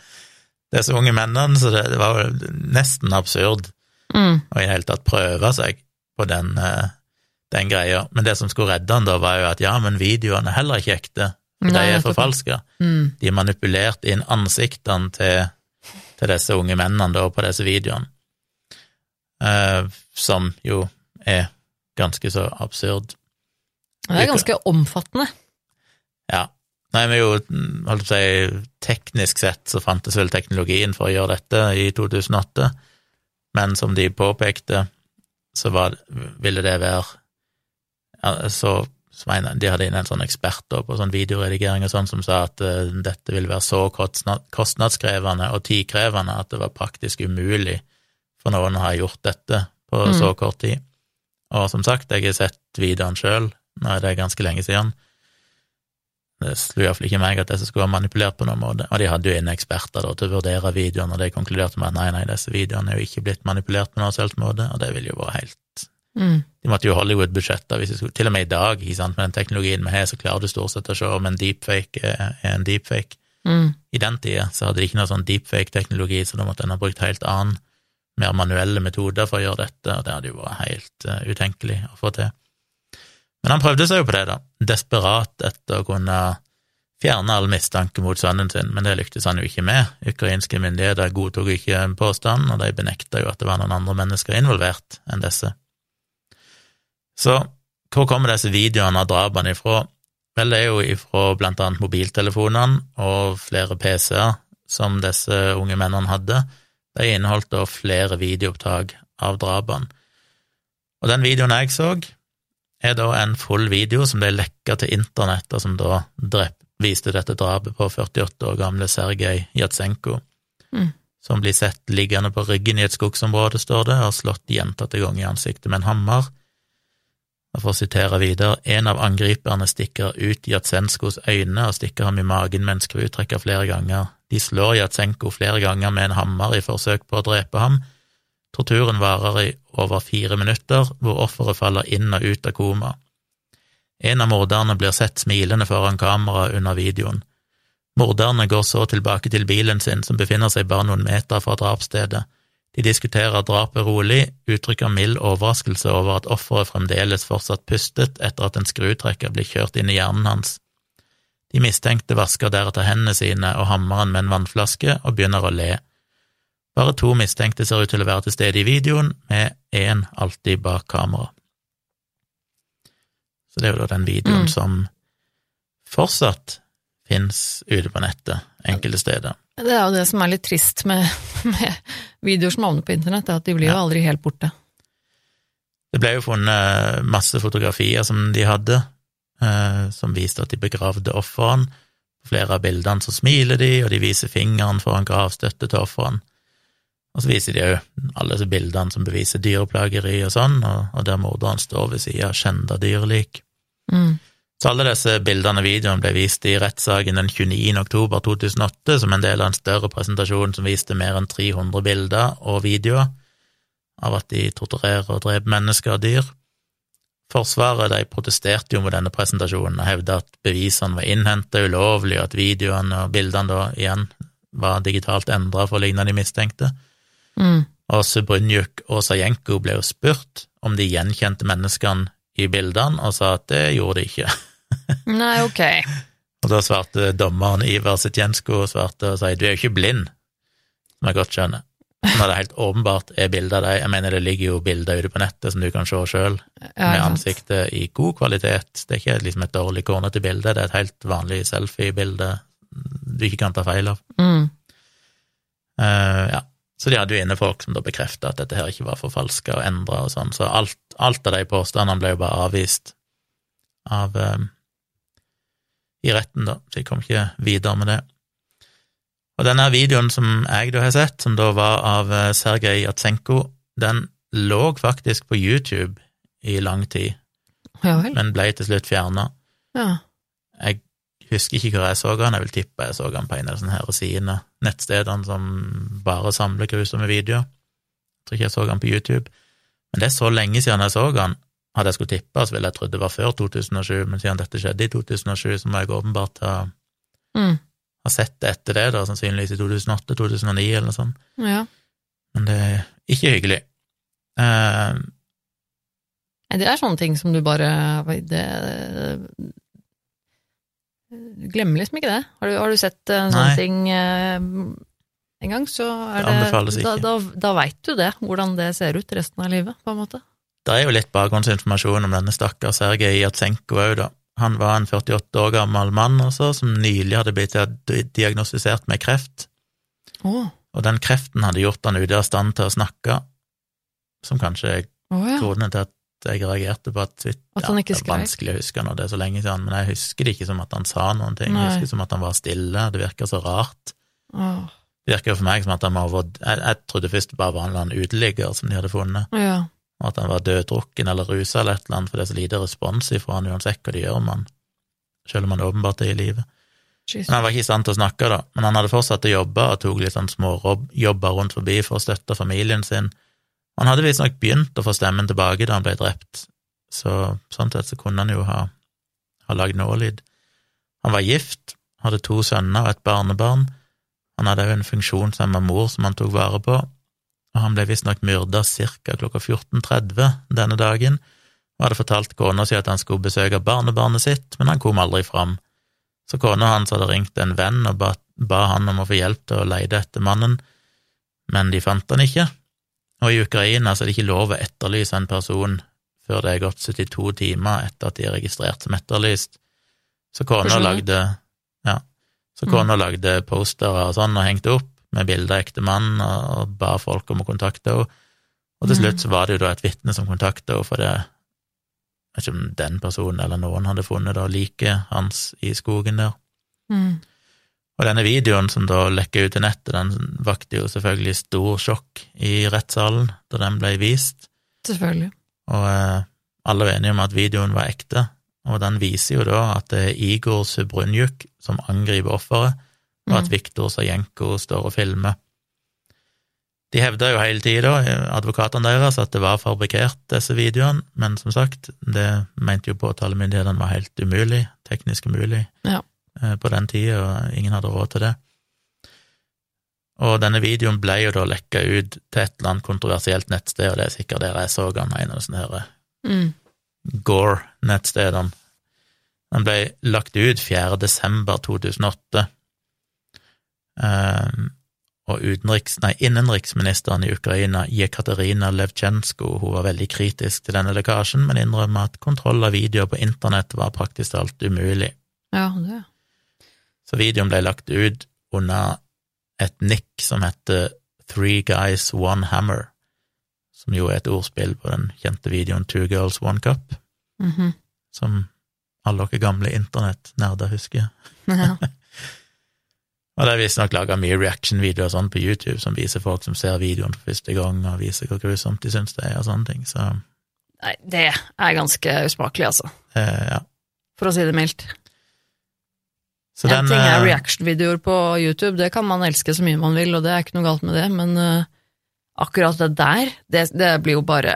disse unge mennene, så det, var nesten absurd Mm. å i det hele tatt prøve seg på den, eh, den greia. Men det som skulle redde han da, var jo at ja, men videoene er heller ikke ekte, for de er forfalska. Mm. De er manipulert inn ansiktene til, til disse unge mennene da på disse videoene, eh, som jo er ganske så absurd. Det er ganske omfattende. Ja. Nei, men jo, holdt på å si, teknisk sett så fantes vel teknologien for å gjøre dette i 2008, men som de påpekte, så var, ville det være så, så De hadde inn en sånn ekspert på sånn videoredigering og sånn som sa at eh, dette ville være så kostnadskrevende og tidkrevende at det var praktisk umulig for noen å ha gjort dette på Mm. så kort tid. Og som sagt, jeg har sett videoen sjøl, nå er det ganske lenge siden. Det slo iallfall ikke meg at disse skulle være manipulert på noen måte, og de hadde jo inne eksperter da, til å vurdere videoene, og de konkluderte med at nei, nei, disse videoene er jo ikke blitt manipulert på noen selvt måte, og det ville jo vært helt Mm. De måtte jo Hollywood-budsjetter hvis de skulle Til og med i dag, ikke sant, med den teknologien vi har, så klarer du stort sett å se om en deepfake er en deepfake. Mm. I den tida så hadde de ikke noe sånn deepfake-teknologi, så da måtte en ha brukt helt annen, mer manuelle metoder for å gjøre dette, og det hadde jo vært helt uh, utenkelig å få til. Men han prøvde seg jo på det, da, desperat etter å kunne fjerne all mistanke mot sønnen sin, men det lyktes han jo ikke med. Ukrainske myndigheter godtok ikke påstanden, og de benekta jo at det var noen andre mennesker involvert enn disse. Så hvor kommer disse videoene av drapene ifra? Vel, det er jo ifra blant annet mobiltelefonene og flere PC-er som disse unge mennene hadde. De inneholdt da flere videoopptak av drapene. Og den videoen jeg så, er da en full video som ble lekka til internett, og som da drept, viste dette drapet på 48 år gamle Sergej Jatsenko, Mm. som blir sett liggende på ryggen i et skogsområde, står det, og slått gjentatte ganger i ansiktet med en hammer. Og for å sitere videre, en av angriperne stikker ut Jatsenkos øyne og stikker ham i magen med en skrutrekker flere ganger. De slår Jatsenko flere ganger med en hammer i forsøk på å drepe ham. Torturen varer i over fire minutter, hvor offeret faller inn og ut av koma. En av morderne blir sett smilende foran kamera under videoen. Morderne går så tilbake til bilen sin, som befinner seg bare noen meter fra drapsstedet. De diskuterer drapet rolig, uttrykker mild overraskelse over at offeret fremdeles fortsatt pustet etter at en skrutrekker blir kjørt inn i hjernen hans. De mistenkte vasker deretter hendene sine og hammeren med en vannflaske og begynner å le. Bare to mistenkte ser ut til å være til stede i videoen, med én alltid bak kamera. Så det er jo da den videoen Mm. som fortsatt fins ute på nettet, enkelte steder. Det er jo det som er litt trist med, med videoer som havner på internett, er at de blir jo Ja. aldri helt borte. Det ble jo funnet masse fotografier som de hadde, eh, som viste at de begravde ofrene. På flere av bildene så smiler de, og de viser fingeren foran gravstøtte til ofrene. Og så viser de òg alle disse bildene som beviser dyreplageri og sånn, og, og der morderen står ved sida av skjenda dyrlik. Mm. Så alle disse bildene og videoene ble vist i rettssaken den 29. oktober 2008 som en del av en større presentasjon som viste mer enn 300 bilder og videoer av at de torturerer og dreper mennesker og dyr. Forsvaret de protesterte jo mot denne presentasjonen og hevda at bevisene var innhenta ulovlig, og at videoene og bildene da igjen var digitalt endra for å ligne de mistenkte. Mm. Og Subrunjuk og Sajenko ble jo spurt om de gjenkjente menneskene i bildene, og sa at det gjorde de ikke. <laughs> Nei, ok. Og da svarte dommeren Ivar Sitjensko og svarte og sa du er jo ikke blind, som jeg godt skjønner. Når det helt åpenbart er bilder av deg, jeg mener det ligger jo bilder ute på nettet som du kan se sjøl, med ansiktet i god kvalitet. Det er ikke liksom et dårlig kornete bilde, det er et helt vanlig selfie-bilde du ikke kan ta feil av. Mm. Uh, ja. Så de hadde jo inne folk som da bekrefta at dette her ikke var forfalska og endra og sånn, så alt, alt av de påstandene ble jo bare avvist av eh, i retten, da, så jeg kom ikke videre med det. Og denne videoen som jeg da har sett, som da var av eh, Sergej Jatsenko, den lå faktisk på YouTube i lang tid, Ja men ble til slutt fjerna. Ja. Jeg husker ikke hvor jeg så han, jeg vil tippe jeg så han på en av disse sidene, nettstedene som bare samler grusomme videoer. Jeg tror ikke jeg så han på YouTube. Men det er så lenge siden jeg så han. Hadde jeg skulle tippe, så ville jeg trodd det var før 2007, men siden dette skjedde i 2007, så må jeg åpenbart ha, Mm. ha sett det etter det, da, sannsynligvis i 2008-2009 eller noe sånt. ja. Men det er ikke hyggelig. Uh, Det er sånne ting som du bare det, glemmer liksom ikke det. Har du, har du sett en sånn Nei. ting eh, en gang, så er Det det, Da, da, da veit du det, hvordan det ser ut resten av livet, på en måte. Det er jo litt bakgrunnsinformasjon om denne stakkars Sergej Jatsenko òg, da. Han var en 48 år gammel mann også, som nylig hadde blitt diagnostisert med kreft, Oh. og den kreften hadde gjort han ute av stand til å snakke, som kanskje er oh, ja. grunnen til at jeg reagerte på at At han ikke det er vanskelig å huske når det er så lenge siden, men jeg husker det ikke som at han sa noen ting, Nei. jeg husker som at han var stille, det virker så rart. Åh, Det virker jo for meg som at han var jeg, jeg trodde først det bare var en eller annen uteligger som de hadde funnet, ja. og at han var døddrukken eller rusa eller et eller annet, for det er så lite respons ifra han uansett hva de gjør med han, selv om han åpenbart er i live. Jesus. Men han var ikke i stand til å snakke, da, men han hadde fortsatt å jobbe og tok litt sånn småjobber rundt forbi for å støtte familien sin. Han hadde visstnok begynt å få stemmen tilbake da han ble drept, så sånn sett så kunne han jo ha, ha lagd nålyd. Han var gift, hadde to sønner og et barnebarn. Han hadde òg en funksjonshemma mor som han tok vare på, og han ble visstnok myrda ca. klokka 14.30 denne dagen, og hadde fortalt kona si at han skulle besøke barnebarnet sitt, men han kom aldri fram. Så kona hans hadde ringt en venn og ba, ba han om å få hjelp til å leide etter mannen, men de fant han ikke. Og i Ukraina så er det ikke lov å etterlyse en person før det er gått 72 timer etter at de er registrert som etterlyst. Så kona lagde ja, så kona lagde postere og sånn og hengte opp med bilde av ektemannen og, og ba folk om å kontakte henne. Og til Mm. slutt så var det jo da et vitne som kontakta henne, for det jeg vet ikke om den personen eller noen hadde funnet da liket hans i skogen der. Mm. Og denne videoen som da lekka ut til nettet, den vakte jo selvfølgelig stor sjokk i rettssalen da den ble vist, Selvfølgelig. og eh, alle var enige om at videoen var ekte, og den viser jo da at det er Igor Subrunjuk som angriper offeret, og at Mm. Viktor Sajenko står og filmer. De hevda jo hele tida, advokatene deres, at det var fabrikkert, disse videoene, men som sagt, det mente jo påtalemyndighetene var helt umulig, teknisk umulig, Ja. Eh, på den tida, og ingen hadde råd til det. Og denne videoen ble jo da lekka ut til et eller annet kontroversielt nettsted, og det er sikkert der jeg så han en av sånne her Mm. Gore-nettstedene. Den ble lagt ut 4. desember 2008. Um, og utenriks, nei, innenriksministeren i Ukraina, Jekaterina Levchensko, hun var veldig kritisk til denne lekkasjen, men innrømmer at kontroll av videoer på internett var praktisk talt umulig. Ja, det. Så videoen ble lagt ut under et nikk som heter Three Guys One Hammer, som jo er et ordspill på den kjente videoen Two Girls One Cup, Mhm. som alle dere gamle internettnerder husker. ja. <laughs> Og det er visstnok laga mye reaction-videoer sånn på YouTube som viser folk som ser videoen for første gang, og viser hvor grusomt de syns det er, og sånne ting. Så Nei, det er ganske usmakelig, altså. eh, ja. For å si det mildt. Så en den, ting er eh, reaction-videoer på YouTube, det kan man elske så mye man vil, og det er ikke noe galt med det, men uh, akkurat det der, det, det blir jo bare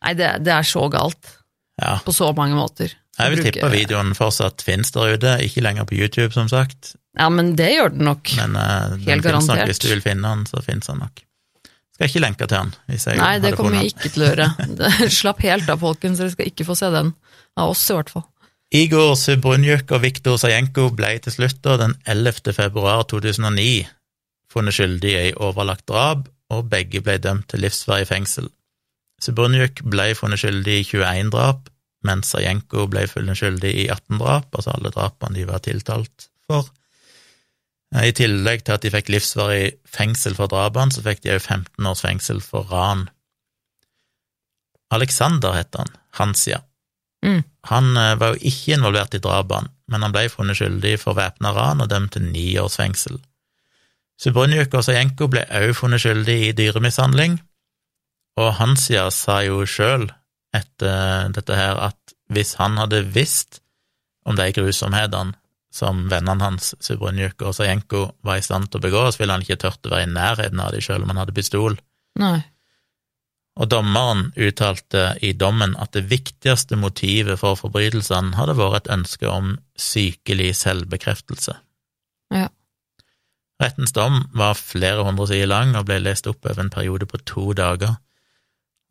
Nei, det, det er så galt, ja. på så mange måter. Jeg vil Bruke- tippe videoen fortsatt finnes der ute, ikke lenger på YouTube, som sagt, Ja, men det gjør den nok. men eh, den Helt finnes nok garantert. hvis du vil finne den, så finnes den nok. Skal ikke lenke til den, Nei, det kommer vi ikke til å gjøre. <laughs> <laughs> Slapp helt av, folkens, dere skal ikke få se den. Av oss, i hvert fall. Igor Subrunjuk og Viktor Sajenko ble til slutt den 11. februar 2009 funnet skyldige i overlagt drap, og begge ble dømt til livsvarig fengsel. Subrunjuk ble funnet skyldig i 21 drap, mens Sajenko ble funnet skyldig i 18 drap, altså alle drapene de var tiltalt for. Eh, I tillegg til at de fikk livsvarig fengsel for drapene, så fikk de òg 15 års fengsel for ran. Alexander het han, Hansia. Mm. Han eh, var jo ikke involvert i drapene, men han ble funnet skyldig for væpna ran og dømt til ni års fengsel. Subrunjuk Sajenko ble også funnet skyldig i dyremishandling, og Hansia sa jo sjøl etter dette her at hvis han hadde visst om de grusomhetene som vennene hans, Subrunjuk og Sajenko, var i stand til å begå, så ville han ikke tørt å være i nærheten av dem sjøl om han hadde pistol. Nei. Og dommeren uttalte i dommen at det viktigste motivet for forbrytelsene hadde vært et ønske om sykelig selvbekreftelse. Ja. Rettens dom var flere hundre sider lang og ble lest opp over en periode på to dager.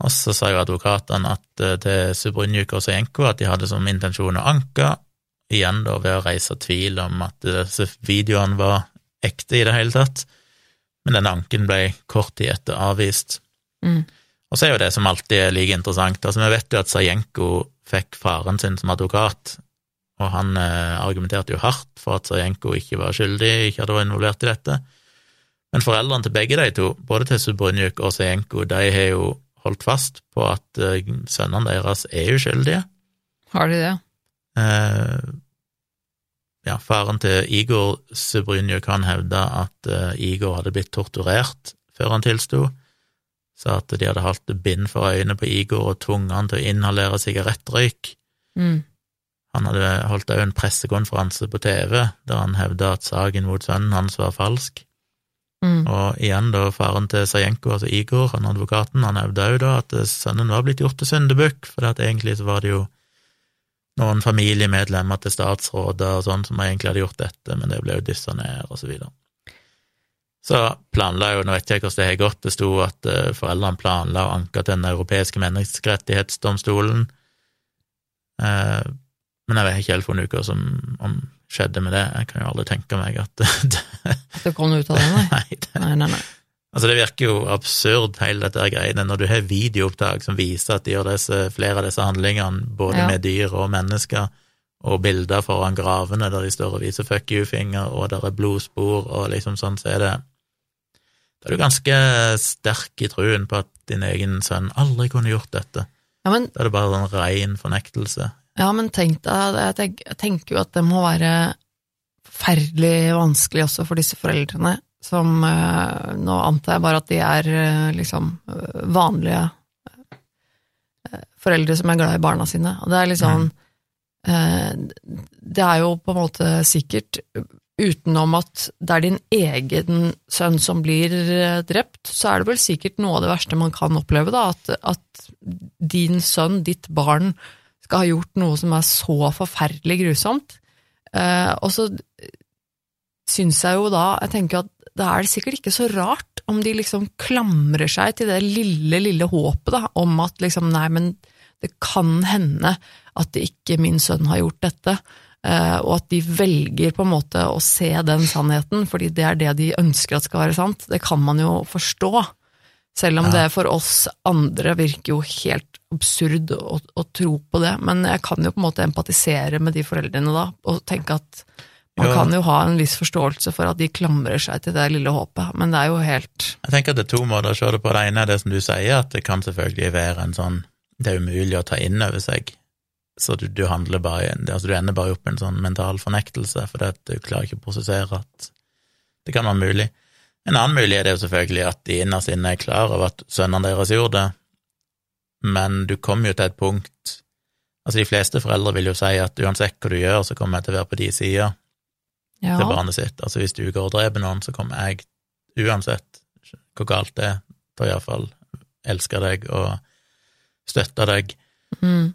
Og så sa jo advokatene at eh, til Subrunjuk og Sojenko at de hadde som intensjon å anke, igjen da ved å reise tvil om at disse videoene var ekte i det hele tatt, men denne anken ble kort tid etter avvist. Mm. Og så er jo det som alltid er like interessant, altså vi vet jo at Sajenko fikk faren sin som advokat, og han eh, argumenterte jo hardt for at Sajenko ikke var skyldig, ikke hadde vært involvert i dette. Men foreldrene til begge de to, både til Subrunjuk og Sajenko, de har jo holdt fast på at eh, sønnene deres er uskyldige. Har de det? Eh, ja, faren til Igor Subrunjuk han hevda at eh, Igor hadde blitt torturert før han tilsto, sa at de hadde holdt bind for øynene på Igor og tvunget han til å inhalere sigarettrøyk. Mm. Han hadde holdt òg en pressekonferanse på TV der han hevda at saken mot sønnen hans var falsk. Mm. Og igjen da faren til Sajenko, altså Igor, han advokaten, han hevda jo da at sønnen var blitt gjort til syndebukk, for egentlig så var det jo noen familiemedlemmer til statsråder og sånn som egentlig hadde gjort dette, men det ble jo dyssa ned, og så videre. Så planla jo, nå vet jeg ikke hvordan det har gått, det sto at eh, foreldrene planla å anke til Den europeiske menneskerettighetsdomstolen, eh, men jeg vet ikke helt funnet ut hva som om skjedde med det, jeg kan jo aldri tenke meg at <laughs> det, At det kom ut av det? <laughs> Nei, det Nei, nei, nei. Altså, det virker jo absurd, hele dette greiene, når du har videoopptak som viser at de gjør disse, flere av disse handlingene, både Ja. med dyr og mennesker, og bilder foran gravene der de står og viser fuck you-finger, og der er blodspor, og liksom sånn, så er det Da er du ganske sterk i truen på at din egen sønn aldri kunne gjort dette. Ja, men, Da er det bare en rein fornektelse. ja, men tenk deg, jeg tenk- jeg tenker jo at det må være forferdelig vanskelig også for disse foreldrene, som eh, Nå antar jeg bare at de er eh, liksom eh, vanlige foreldre som er glad i barna sine. Og det er liksom eh, Det er jo på en måte sikkert, utenom at det er din egen sønn som blir eh, drept, så er det vel sikkert noe av det verste man kan oppleve, da, at, at din sønn, ditt barn, skal ha gjort noe som er så forferdelig grusomt. Eh, og så syns jeg jo da Jeg tenker at da er det sikkert ikke så rart om de liksom klamrer seg til det lille, lille håpet da, om at liksom, nei, men det kan hende at ikke min sønn har gjort dette. eh, og at de velger på en måte å se den sannheten, fordi det er det de ønsker at skal være sant, det kan man jo forstå. Selv om Ja. det for oss andre virker jo helt absurd å, å tro på det, men jeg kan jo på en måte empatisere med de foreldrene da, og tenke at man kan jo ha en viss forståelse for at de klamrer seg til det lille håpet, men det er jo helt Jeg tenker at det er to måter å se det på. Det ene er det som du sier, at det kan selvfølgelig være en sånn Det er umulig å ta inn over seg. Så du, du handler bare altså Du ender bare opp i en sånn mental fornektelse, for at du klarer ikke å prosessere at det kan være mulig. En annen mulighet er jo selvfølgelig at de innerst inne er klar over at sønnene deres gjorde det, men du kommer jo til et punkt Altså, de fleste foreldre vil jo si at uansett hva du gjør, så kommer jeg til å være på de sida Ja, til barnet sitt. Altså hvis du går og dreper noen, så kommer jeg, uansett hvor galt det er, til å iallfall elske deg og støtte deg. mm,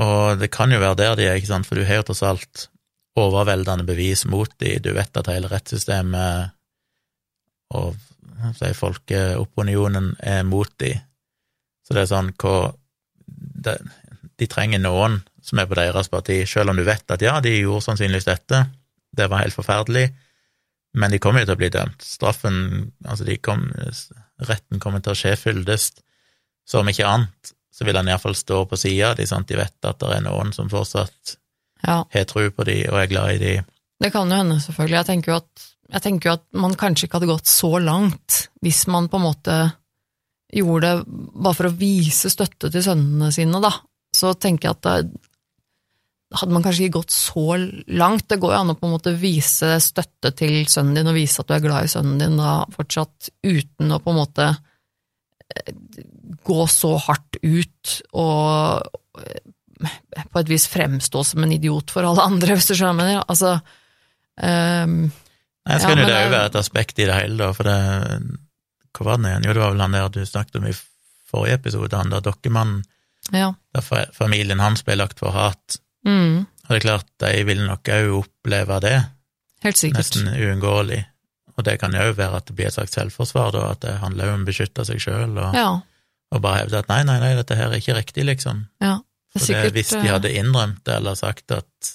Og det kan jo være der de er, ikke sant, for du har jo tross alt overveldende bevis mot de, du vet at hele rettssystemet og si, folkeopinionen er mot de. Så det er sånn hva de, de trenger noen som er på deres parti, selv om du vet at ja, de gjorde sannsynligvis dette, det var helt forferdelig, men de kommer jo til å bli dømt. Straffen, altså de kom, retten kommer til å skje fyldest, så om ikke annet, så vil han iallfall stå på sida av de, de vet at det er noen som fortsatt ja. har tro på de og er glad i de. Det kan jo hende, selvfølgelig. Jeg tenker jo at, tenker jo at man kanskje ikke hadde gått så langt hvis man på en måte gjorde det bare for å vise støtte til sønnene sine, da. Så tenker jeg at det, hadde man kanskje ikke gått så langt. Det går jo an å på en måte vise støtte til sønnen din og vise at du er glad i sønnen din da fortsatt, uten å på en måte eh, gå så hardt ut og på et vis fremstå som en idiot for alle andre, hvis du skjønner hva jeg mener. Altså, um, Nei, så Ja, jo men det òg være et aspekt i det hele, da, for det Hva var det igjen? Jo, det var vel han der du snakket om i forrige episode, han der dokkemannen, ja. der familien hans ble lagt for hat. Mm, Og det er klart, de vil nok òg oppleve det, helt sikkert. nesten uunngåelig. Og det kan jo òg være at det blir et slags selvforsvar, da, at det handler jo om å beskytte seg sjøl, og, Ja, og bare hevde at nei, nei, nei, dette her er ikke riktig, liksom. ja. Det er er det, hvis de eh, hadde innrømt det, eller sagt at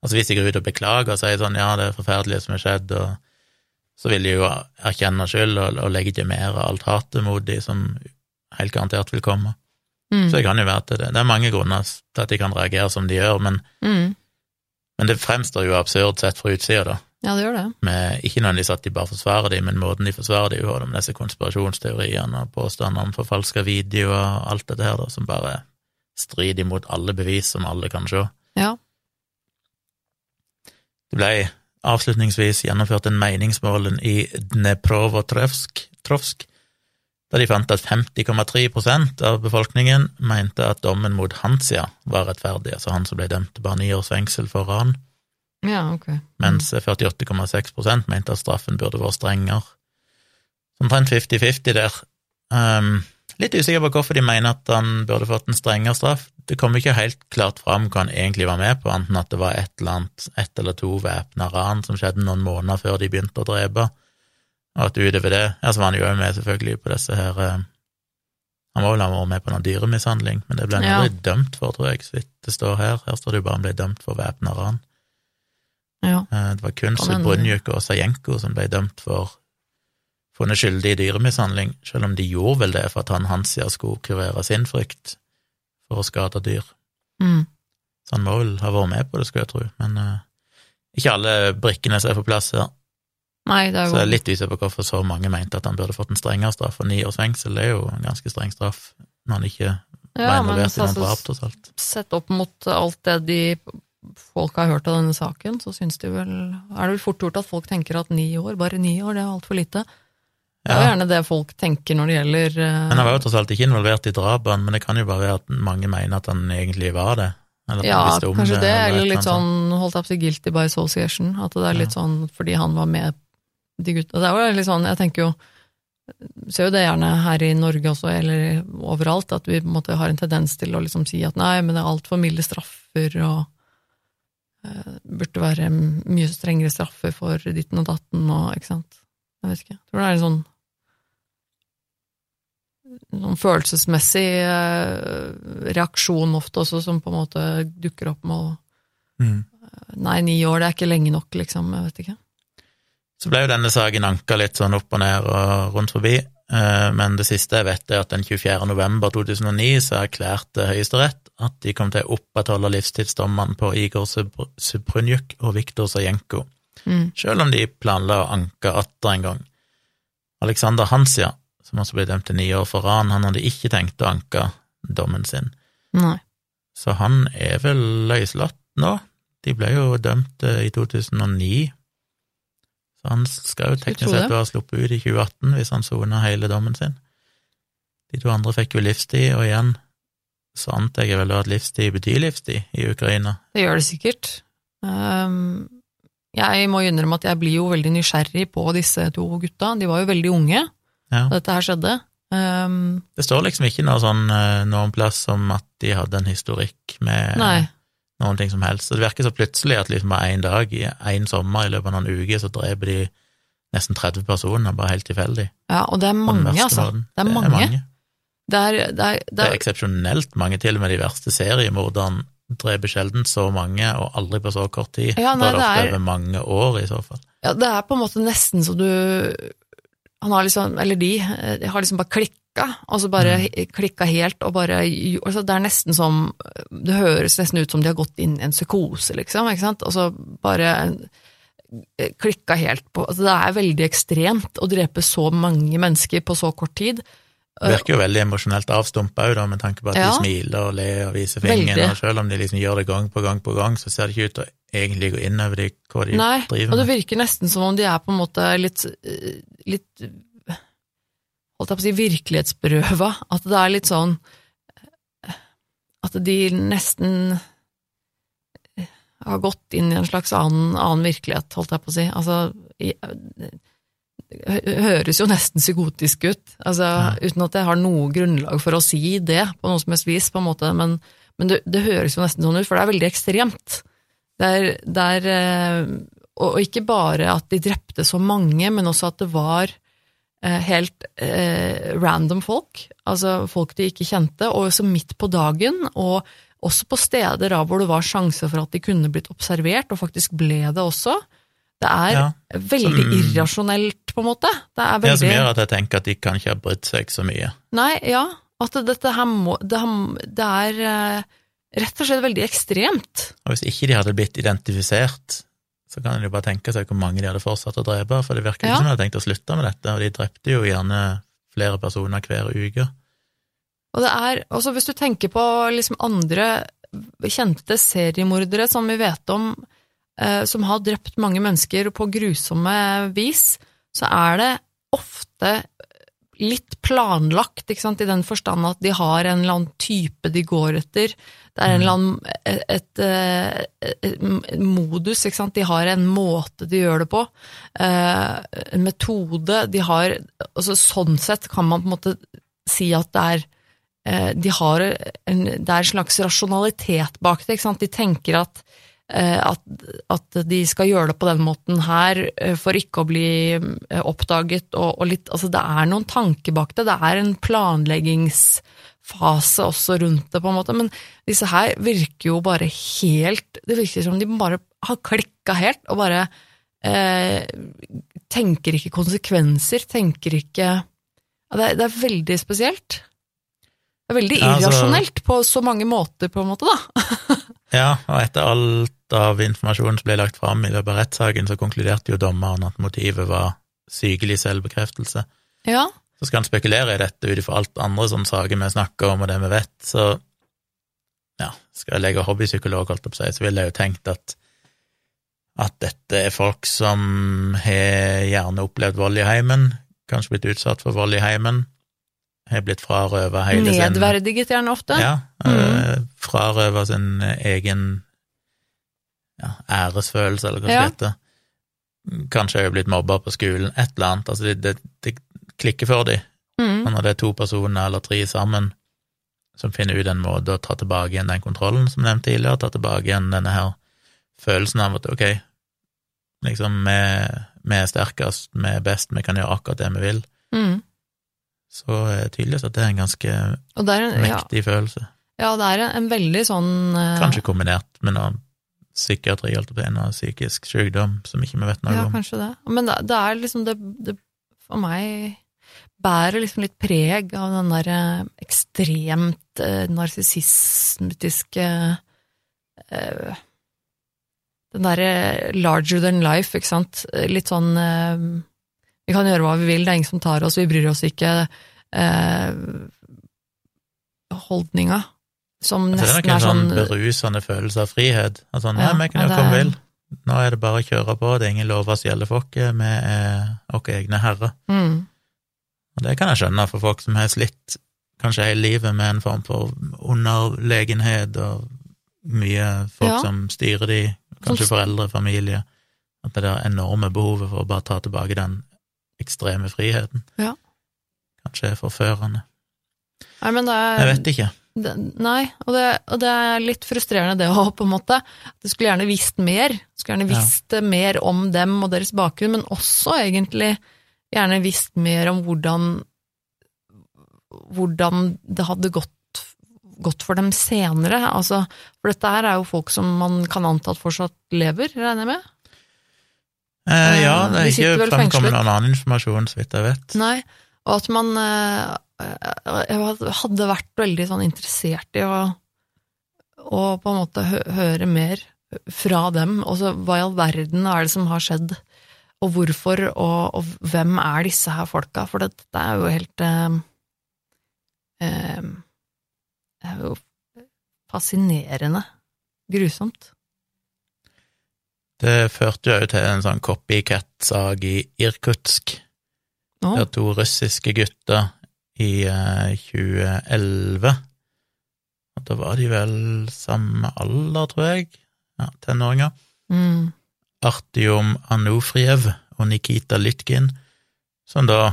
Altså hvis de går ut og beklager og sier sånn ja, det er forferdelig som har skjedd, og så vil de jo erkjenne skyld og, og legitimere alt hatet mot de som helt garantert vil komme. mm, Så det kan jo være til det, det er mange grunner til at de kan reagere som de gjør, men, mm, men det fremstår jo absurd sett fra utsida, da. Ja, det gjør det. Med, ikke nødvendigvis at de bare forsvarer dem, men måten de forsvarer dem på, med disse konspirasjonsteoriene og påstander om forfalska videoer og alt dette her, da, som bare strider imot alle bevis som alle kan se. Ja. Det ble avslutningsvis gjennomført en meningsmåling i Dneprovotrovsk, Trovsk, der de fant at 50,3% av befolkningen mente at dommen mot Hansia var rettferdig, altså han som ble dømt til bare ni års fengsel for ran, Ja, ok. mens 48,6 mente at straffen burde vært strengere. Omtrent 50-50 der. Um, litt usikker på hvorfor de mener at han burde fått en strengere straff. Det kom ikke helt klart fram hva han egentlig var med på, enten at det var et eller annet, ett eller to væpna ran som skjedde noen måneder før de begynte å drepe, og at utover det Ja, så var han jo òg med, selvfølgelig, på disse her eh, Han må vel ha vært med på noen dyremishandling, men det ble han Ja. aldri dømt for, tror jeg, så det står her. Her står det jo bare han ble dømt for væpna ran. Ja. Eh, Det var kun. Brunjuk og Sajenko som ble dømt for funnet skyldig i dyremishandling, selv om de gjorde vel det for at han Hansia skulle kurere sin frykt for å skade dyr. Mm. Så han må vel ha vært med på det, skulle jeg tro, men uh, ikke alle brikkene som er på plass her. Nei, det er Så jeg er litt usikker på hvorfor så mange mente at han burde fått en strengere straff, og ni års fengsel det er jo en ganske streng straff når han ikke ja, var involvert i noen altså, drap, tross alt. Sett opp mot alt det de folk har hørt av denne saken, så syns de vel Er det vel fort gjort at folk tenker at ni år, bare ni år, det er altfor lite. Det er Ja. gjerne det folk tenker når det gjelder uh... Men han var jo tross alt ikke involvert i drapene, men det kan jo bare være at mange mener at han egentlig var det. Eller Ja, om kanskje det, eller eller eller litt sånn holdt jeg på å si guilty by association. At det er litt Ja. sånn fordi han var med de gutta. Det er jo litt sånn, jeg tenker jo Ser jo det gjerne her i Norge også, eller overalt, at vi på en måte har en tendens til å liksom si at nei, men det er altfor milde straffer, og burde være mye strengere straffer for ditten og datten, og ikke sant. Jeg vet ikke. Jeg tror det er en sånn sånn følelsesmessig eh, reaksjon ofte også, som på en måte dukker opp med å Mm. Nei, ni år, det er ikke lenge nok, liksom. Jeg vet ikke. Så ble jo denne saken anka litt sånn opp og ned og rundt forbi, eh, men det siste jeg vet, er at den 24. november 2009 så erklærte Høyesterett at de kom til å opprettholde livstidsdommene på Igor Suprunjuk og Viktor Sajenko, Mm. selv om de planla å anke atter en gang. Alexander Hansia, som også ble dømt til ni år for ran, han hadde ikke tenkt å anke dommen sin, Nei. så han er vel løslatt nå. De ble jo dømt eh, i 2009, så han skal jo teknisk sett være sluppet ut i 2018 hvis han soner hele dommen sin. De to andre fikk jo livstid, og igjen så antar jeg vel at livstid betyr livstid i Ukraina. Det gjør det sikkert. Ehm, jeg må innrømme at jeg blir jo veldig nysgjerrig på disse to gutta. De var jo veldig unge Ja. dette her skjedde. Ehm, Det står liksom ikke noe sånn eh, noen plass om at de hadde en historikk med nei. Noen ting som helst. Så det virker så plutselig at liksom bare én dag, i én sommer, i løpet av noen uker, så dreper de nesten 30 personer, bare helt tilfeldig. Ja, og det er mange, altså. Det er mange. Det er, det er, det Det er er, eksepsjonelt mange, til og med de verste seriemorderne dreper sjelden så mange, og aldri på så kort tid. Ja, nei, da er det ofte er- over mange år, i så fall. ja, det er på en måte nesten så du Han har liksom, eller de, eh, har liksom bare klikka, og så bare Mm. klikka helt, og bare altså Det er nesten som Det høres nesten ut som de har gått inn i en psykose, liksom, ikke sant, og så bare eh, klikka helt på altså Det er veldig ekstremt å drepe så mange mennesker på så kort tid. Det virker jo veldig emosjonelt avstumpa òg, med tanke på at Ja. de smiler og ler og viser fingeren, og selv om de liksom gjør det gang på gang på gang, så ser det ikke ut til egentlig gå inn over de, hva de Nei, driver og det virker nesten som om de er på en måte litt, eh, litt Holdt jeg på å si virkelighetsberøva. At det er litt sånn At de nesten har gått inn i en slags annen, annen virkelighet, holdt jeg på å si. Altså høres jo nesten psykotisk ut, altså, Ja. uten at jeg har noe grunnlag for å si det på noe som helst vis, på en måte, men, men det, det høres jo nesten sånn ut, for det er veldig ekstremt. Det er, det er eh, og, ikke bare at de drepte så mange, men også at det var eh, helt eh, random folk, altså folk de ikke kjente, og så midt på dagen, og også på steder da hvor det var sjanse for at de kunne blitt observert, og faktisk ble det også. Det er Ja, veldig som- irrasjonelt, på en måte. Det er veldig som gjør at jeg tenker at de kan ikke ha brydd seg så mye. Nei, ja. At dette her må Det, det er eh, rett og slett veldig ekstremt. Og hvis ikke de hadde blitt identifisert, så kan en jo bare tenke seg hvor mange de hadde fortsatt å drepe, for det virker Ja. ikke som de hadde tenkt å slutte med dette, og de drepte jo gjerne flere personer hver uke. Og det er, også hvis du tenker på liksom andre kjente seriemordere som vi vet om, som har drept mange mennesker på grusomme vis, så er det ofte litt planlagt, ikke sant, i den forstand at de har en eller annen type de går etter. Det er en eller annen et, et, et, et modus, ikke sant. De har en måte de gjør det på. Eh, en metode. De har altså Sånn sett kan man på en måte si at det er eh, de har en, det er en slags rasjonalitet bak det. Ikke sant? De tenker at, eh, at, at de skal gjøre det på den måten her eh, for ikke å bli eh, oppdaget. Og, og litt, altså det er noen tanker bak det. Det er en planleggingsfase også rundt det, på en måte. Men disse her virker jo bare helt Det virker som de bare har klikka helt, og bare eh, tenker ikke konsekvenser, tenker ikke det, er, det er veldig spesielt. Det er veldig Ja, altså- irrasjonelt på så mange måter, på en måte, da. <laughs> Ja, og etter alt av informasjonen som ble lagt fram i løpet av rettssaken, så konkluderte jo dommeren at motivet var sykelig selvbekreftelse. Ja, Så skal han spekulere i dette ut ifra alt andre sånne saker vi snakker om, og det vi vet, så ja, skal jeg legge hobbypsykolog, holdt jeg på å si, så ville jeg jo tenkt at at dette er folk som har gjerne opplevd vold i heimen, kanskje blitt utsatt for vold i heimen, har blitt frarøvet hele sin Nedverdiget gjerne ofte. Ja, mm. frarøvet sin egen ja, æresfølelse, eller hva det Ja. heter. Kanskje jeg har blitt mobba på skolen, et eller annet. Altså, det, det, det klikker for dem. Mm. Og når det er to personer eller tre sammen som finner ut en måte å ta tilbake igjen den kontrollen som nevnt tidligere, ta tilbake igjen denne her følelsen av at ok, liksom, vi, vi er sterkest, vi er best, vi kan gjøre akkurat det vi vil, Mm. så er det tydelig at det er en ganske er en, ja, mektig følelse. ja, det er en, en veldig sånn uh... Kanskje kombinert med noe psykiatri, holdt på å psykisk sykdom som ikke vi vet noe Ja, om. kanskje det. Men det, det er liksom det, det For meg bærer liksom litt preg av den der eh, ekstremt eh, narsissistiske eh, Den derre larger than life, ikke sant. Litt sånn eh, Vi kan gjøre hva vi vil, det er ingen som tar oss, vi bryr oss ikke. Eh, holdninga. Som Altså, det er en er sånn sånn berusende følelse av frihet. Altså, nei, Ja, vi kan gjøre hva vi er- vil. Nå er det bare å kjøre på, det er ingen lover som gjelder for oss, vi er våre egne herrer. mm, Og det kan jeg skjønne for folk som har slitt kanskje hele livet med en form for underlegenhet og mye folk Ja. som styrer de, kanskje foreldre, familie. At det der enorme behovet for å bare ta tilbake den ekstreme friheten. Ja. Kanskje er forførende. Nei, men det er Jeg vet ikke. Det, Nei, og det, og det er litt frustrerende det òg, på en måte. Du skulle gjerne visst mer. Skulle gjerne Ja. visst mer om dem og deres bakgrunn, men også egentlig gjerne visst mer om hvordan hvordan det hadde gått, gått for dem senere. Altså, for dette her er jo folk som man kan anta at fortsatt lever, regner jeg med? Eh, ja, det er ikke fremkommet noen annen informasjon, så vidt jeg vet. Nei, og at man eh, hadde vært veldig sånn interessert i å, å på en måte hø høre mer fra dem. Og så hva i all verden er det som har skjedd, og hvorfor, og, og hvem er disse her folka? For det, det er jo helt eh, eh, Det er jo fascinerende. Grusomt. Det førte jo til en sånn copycat-sak i Irkutsk, oh. der to russiske gutter i eh, 2011 Og Da var de vel samme alder, tror jeg. Ja, tenåringer. mm, Artyom Anufriev og Nikita Lytkin, som da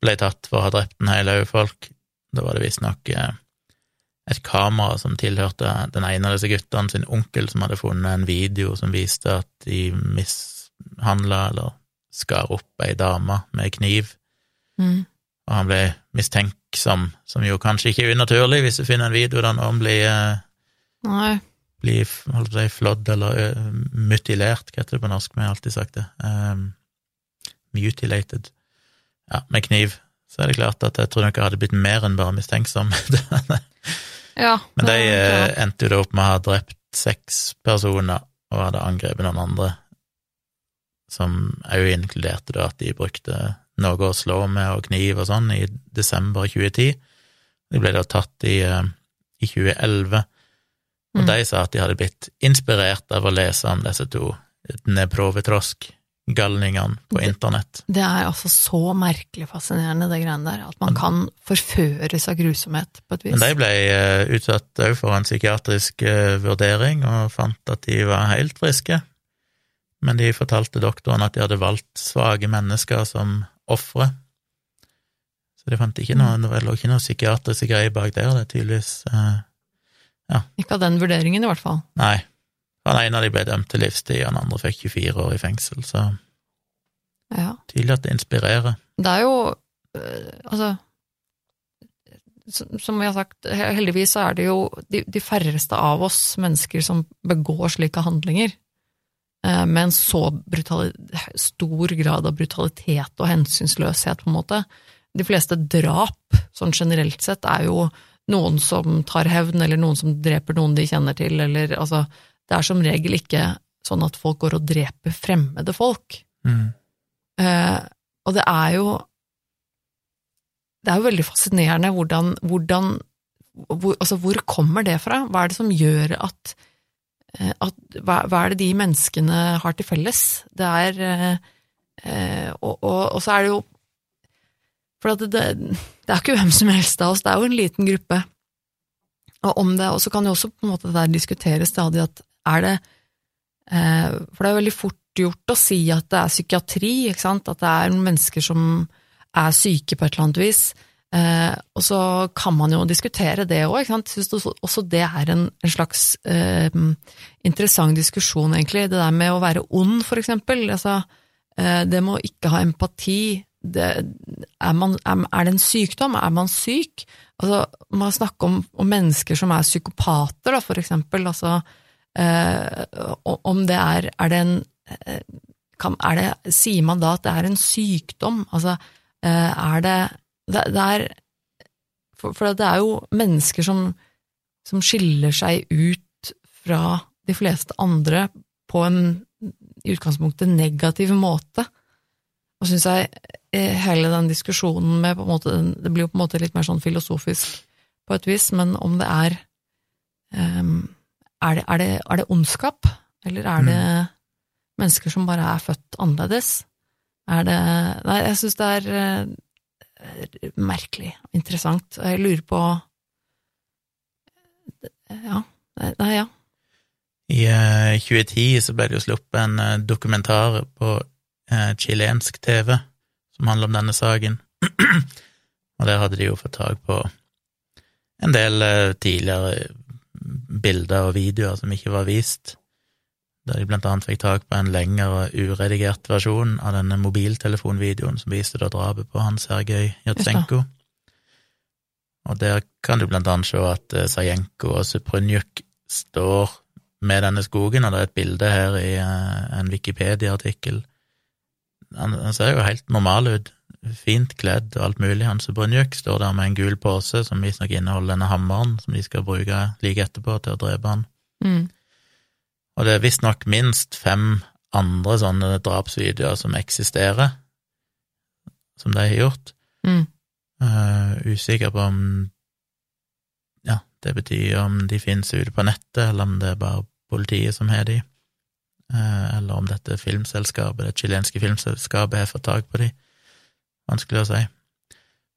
ble tatt for å ha drept en hel haug folk. Da var det visstnok eh, et kamera som tilhørte den ene av disse guttene sin onkel, som hadde funnet en video som viste at de mishandla eller skar opp ei dame med kniv, mm, og han ble mistenksom, som jo kanskje ikke er unaturlig hvis du finner en video der noen blir eh, Nei. bli holdt på å si, flådd eller ø, mutilert, hva heter det på norsk, vi har alltid sagt det, um, mutilated, ja, med kniv, så er det klart at jeg tror nok jeg hadde blitt mer enn bare mistenksom. <laughs> Ja. Men de eh, klart. endte jo da opp med å ha drept seks personer og hadde angrepet noen andre, som òg inkluderte da at de brukte noe å slå med og kniv og sånn i desember 2010. De ble da tatt i, eh, i 2011, og Mm. de sa at de hadde blitt inspirert av å lese om disse to Neprovetrosk-galningene på internett. Det er altså så merkelig fascinerende, det greiene der. At man kan forføres av grusomhet, på et vis. Men de ble eh, utsatt òg for en psykiatrisk eh, vurdering og fant at de var helt friske. Men de fortalte doktoren at de hadde valgt svake mennesker som ofre. Så de fant ikke noe, det lå ikke noe psykiatriske greier bak der, det er tydeligvis eh, Ikke av den vurderingen, i hvert fall. Nei. Han ene av de ble dømt til livstid, og den andre fikk 24 år i fengsel, så Ja. tydelig at det inspirerer. Det er jo øh, Altså som som vi har sagt, heldigvis så er det jo de, de færreste av oss mennesker som begår slike handlinger. Eh, Med en så brutali stor grad av brutalitet og hensynsløshet, på en måte. De fleste drap, sånn generelt sett, er jo noen som tar hevn, eller noen som dreper noen de kjenner til, eller altså Det er som regel ikke sånn at folk går og dreper fremmede folk. Mm. Eh, og det er jo Det er jo veldig fascinerende hvordan, hvordan hvor, altså hvor kommer det fra? Hva er det som gjør at, at hva, hva er det de menneskene har til felles? Det er eh, eh, og, og, og så er det jo For det, det, det er ikke hvem som helst av oss, det er jo en liten gruppe. Og om det, og så kan jo også på en måte det der diskuteres stadig at er det eh, For det er veldig fort gjort å si at det er psykiatri, ikke sant? at det er mennesker som er syke på et eller annet vis. Eh, og så kan man jo diskutere det òg, jeg syns også, også det er en, en slags eh, interessant diskusjon, egentlig. Det der med å være ond, for eksempel. Altså, eh, det med å ikke ha empati. Det, er, man, er, er det en sykdom? Er man syk? Altså, man snakker om, om mennesker som er psykopater, da, for eksempel. Altså, eh, om det er Er det en eh, kan, er det, Sier man da at det er en sykdom? Altså, eh, er det Det, det er for, for, det er jo mennesker som, som skiller seg ut fra de fleste andre på en i utgangspunktet negativ måte. Og syns jeg eh, hele den diskusjonen med på en måte, Det blir jo på en måte litt mer sånn filosofisk på et vis, men om det er um, er, det, er, det, er, det, ondskap, eller er det mm. mennesker som bare er født annerledes? Er det Nei, jeg syns det er uh, merkelig og interessant. Jeg lurer på Ja. Nei, ja. I uh, eh, 2010 så ble det jo sluppet en uh, dokumentar på uh, chilensk TV som handler om denne saken. <clears throat> og der hadde de jo fått tak på en del tidligere bilder og videoer som ikke var vist, der de blant annet fikk tak på en lengre uredigert versjon av denne mobiltelefonvideoen som viste da drapet på han Sergej Jatsenko. Og der kan du blant annet se at Sajenko og Suprunjuk står med denne skogen, og det er et bilde her i uh, en Wikipedia-artikkel. Han, han, ser jo helt normal ut, fint kledd og alt mulig. Han Suprunjuk står der med en gul pose som visstnok inneholder denne hammeren som de skal bruke like etterpå til å drepe han. Mm. Og det er visstnok minst fem andre sånne drapsvideoer som eksisterer, som de har gjort. Mm. Uh, usikker på om ja, det betyr om de finnes ute på nettet, eller om det er bare politiet som har de, uh, eller om dette filmselskapet, det chilenske filmselskapet, har fått tak på de. Vanskelig å si.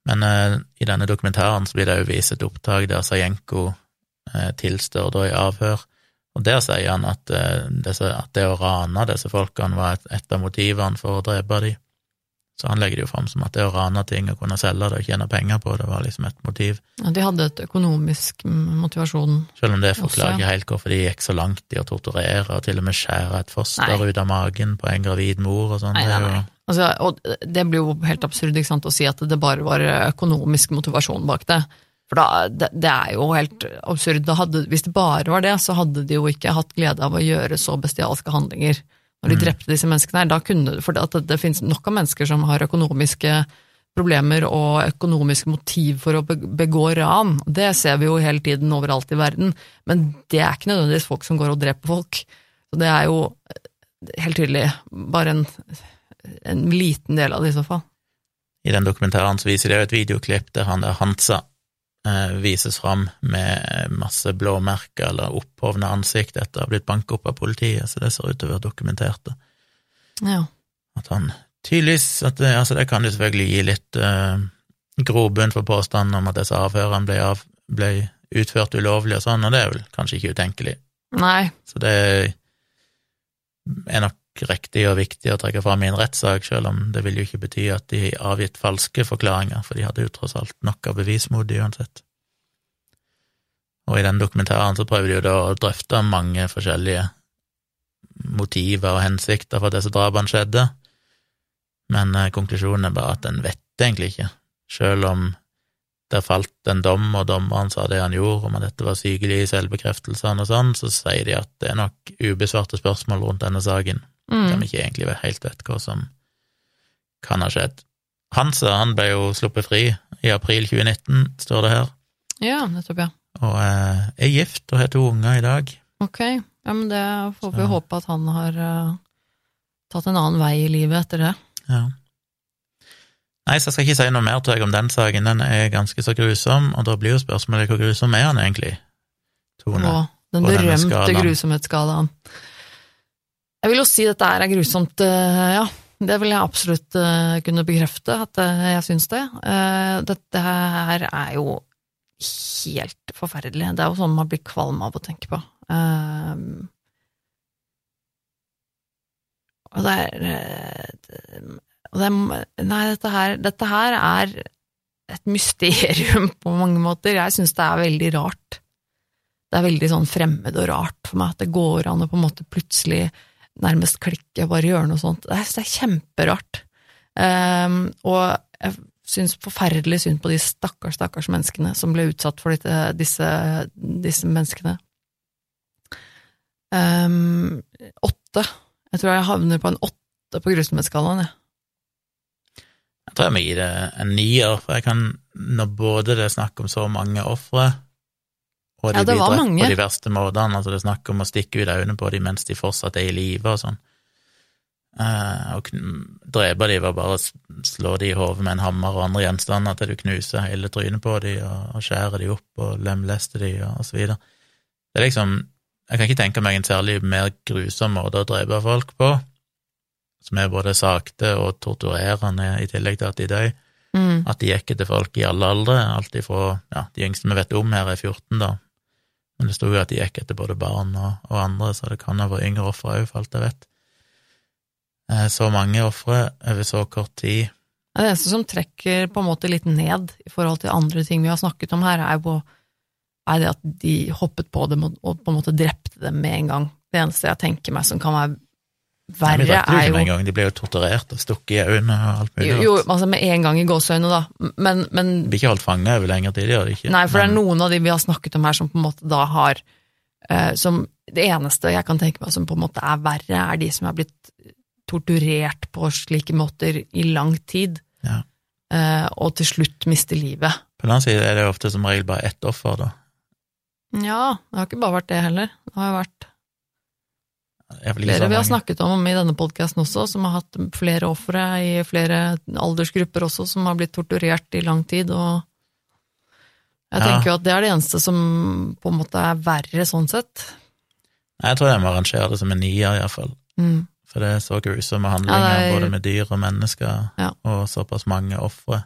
Men uh, i denne dokumentaren så blir det jo vist et opptak der Sajenko tilstår da i avhør, og der sier han at, disse, at det å rane disse folkene var et, et av motivene for å drepe dem. Så han legger det jo fram som at det å rane ting og kunne selge det og tjene penger på det, var liksom et motiv. Ja, De hadde et økonomisk motivasjon Selv om det forklarer ikke helt hvorfor de gikk så langt i å torturere og til og med skjære et foster nei. ut av magen på en gravid mor og sånn. Nei, nei, nei. Altså, og det blir jo helt absurd ikke sant, å si at det bare var økonomisk motivasjon bak det. For da, det, det er jo helt absurd. Hadde, hvis det bare var det, så hadde de jo ikke hatt glede av å gjøre så bestialske handlinger når de mm. drepte disse menneskene her. Da kunne, for det, det finnes nok av mennesker som har økonomiske problemer og økonomisk motiv for å begå ran. Det ser vi jo hele tiden overalt i verden, men det er ikke nødvendigvis folk som går og dreper folk. Så det er jo eh, helt tydelig bare en, en liten del av det i så fall. I den dokumentaren så viser de jo et videoklipp der han der Hansa vises fram med masse blåmerker eller opphovna ansikt etter å ha blitt banket opp av politiet, så det ser ut til å være dokumentert. Ja. At han tydeligvis at det, altså det kan jo selvfølgelig gi litt uh, grobunn for påstanden om at disse avhørene ble, av, ble, utført ulovlig og sånn, og det er vel kanskje ikke utenkelig. Nei. Så det er nok riktig og viktig å trekke fram i en rettssak, selv om det vil jo ikke bety at de har avgitt falske forklaringer, for de hadde jo tross alt nok av bevis mot de uansett. Og i den dokumentaren så prøver de jo da å drøfte mange forskjellige motiver og hensikter for at disse drapene skjedde, men eh, konklusjonen er bare at en vet egentlig ikke, selv om det falt en dom, og dommeren sa det han gjorde, om at dette var sykelig i selvbekreftelsene og sånn, så sier de at det er nok ubesvarte spørsmål rundt denne saken, mm. de ikke egentlig helt vet hva som kan ha skjedd. Hansa han ble jo sluppet fri i april 2019, står det her. Ja, nettopp, ja. Og eh, er gift og har to unger i dag. Ok, ja, men det får vi håpe at han har uh, tatt en annen vei i livet etter det. Ja. Nei, så jeg skal ikke si noe mer til deg om den saken, den er ganske så grusom, og da blir jo spørsmålet hvor grusom er han egentlig, Tone? Å, den berømte grusomhetsskalaen. Jeg vil jo si dette er grusomt, eh, ja. Det vil jeg absolutt eh, kunne bekrefte, at eh, jeg syns det. Dette her er jo helt forferdelig. Det er jo sånn man blir kvalm av å tenke på. Og det er, det er Nei, dette her, dette her er et mysterium på mange måter. Jeg syns det er veldig rart. Det er veldig sånn fremmed og rart for meg at det går an å på en måte plutselig nærmest klikke og bare gjøre noe sånt. Det er, det er kjemperart. Um, og jeg syns forferdelig synd på de stakkars, stakkars menneskene som ble utsatt for dette, disse, disse, menneskene. Um, åtte. Jeg tror jeg havner på en åtte på grusomhetsskalaen, jeg. Jeg tror jeg må gi det en nier, for jeg kan, når både det er snakk om så mange ofre, og de Ja, det blir drept mange. på de verste måtene, altså det er snakk om å stikke ut øynene på dem mens de fortsatt er i live og sånn. Uh, og drepe dem var bare å slå dem i hodet med en hammer og andre gjenstander til du knuser hele trynet på dem og, og skjærer dem opp og lemlester dem og, og så videre. Det er liksom Jeg kan ikke tenke meg en særlig mer grusom måte å drepe folk på, som er både sakte og torturerende i tillegg til at de dør. Mm. At de gikk etter folk i alle aldre, alt ifra ja, de yngste vi vet om her, er 14, da. Men det sto jo at de gikk etter både barn og, og andre, så det kan ha vært yngre ofre òg, for alt jeg vet. Eh, Så mange ofre over så kort tid. Det eneste som trekker på en måte litt ned i forhold til andre ting vi har snakket om her, er jo er det at de hoppet på dem og, på en måte drepte dem med en gang. Det eneste jeg tenker meg som kan være verre, Nei, er jo gang, de ble jo torturert og stukket i øynene og alt mulig. Jo, jo, altså med en gang i gåseøynene, da. Men, men De blir ikke holdt fanget over lengre tid, gjør de ikke. Nei, for det er noen av de vi har snakket om her som på en måte da har eh, som Det eneste jeg kan tenke meg som på en måte er verre, er de som er blitt torturert på slike måter i lang tid, Ja. eh, og til slutt mister livet. På den annen side er det ofte som regel bare ett offer, da. Ja, det har ikke bare vært det heller. Det har jo vært Det er vel ikke så flere vi har snakket om i denne podkasten også, som har hatt flere ofre i flere aldersgrupper også, som har blitt torturert i lang tid, og jeg tenker jo at det er det eneste som på en måte er verre sånn sett. Jeg tror jeg må arrangere det som en nier, iallfall. Mm. For det er så grusomme handlinger, Ja, er- både med dyr og mennesker, Ja. og såpass mange ofre.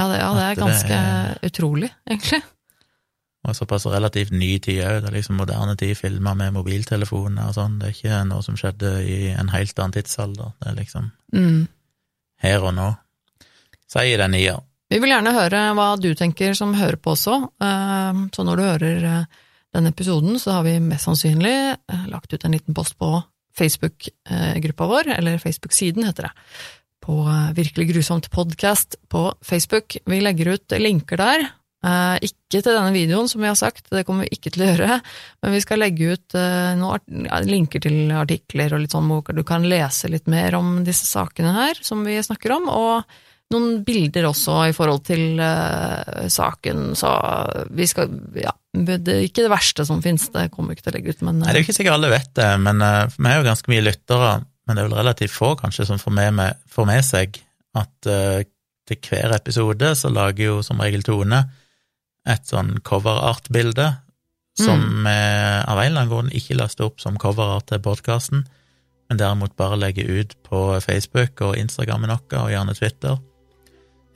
Ja, det, ja, det er er det ganske er- utrolig, egentlig. Og såpass relativt ny tid òg. Det er liksom moderne tid, filma med mobiltelefoner og sånn. Det er ikke noe som skjedde i en helt annen tidsalder. Det er liksom Mm. her og nå. Så den nier. Vi vil gjerne høre hva du tenker som hører på også. Eh, Så når du hører eh, denne episoden, så har vi mest sannsynlig eh, lagt ut en liten post på Facebook-gruppa vår, eller Facebook-siden heter det, på Virkelig grusomt podcast på Facebook. Vi legger ut linker der. Eh, ikke til denne videoen, som vi har sagt, det kommer vi ikke til å gjøre, men vi skal legge ut eh, noen linker til artikler og litt sånn, hvor du kan lese litt mer om disse sakene her, som vi snakker om, og noen bilder også i forhold til uh, saken, så vi skal Ja, det er ikke det verste som finnes, det kommer vi ikke til å legge ut, men Nei, det er jo ikke sikkert alle vet det, men uh, vi er jo ganske mye lyttere. Men det er vel relativt få, kanskje, som får med, med, får med seg at til hver episode så lager jo som regel Tone et sånn coverart-bilde som vi av en eller annen grunn ikke laster opp som coverart til podkasten, men derimot bare legger ut på Facebook og Instagrammen vår, og gjerne Twitter.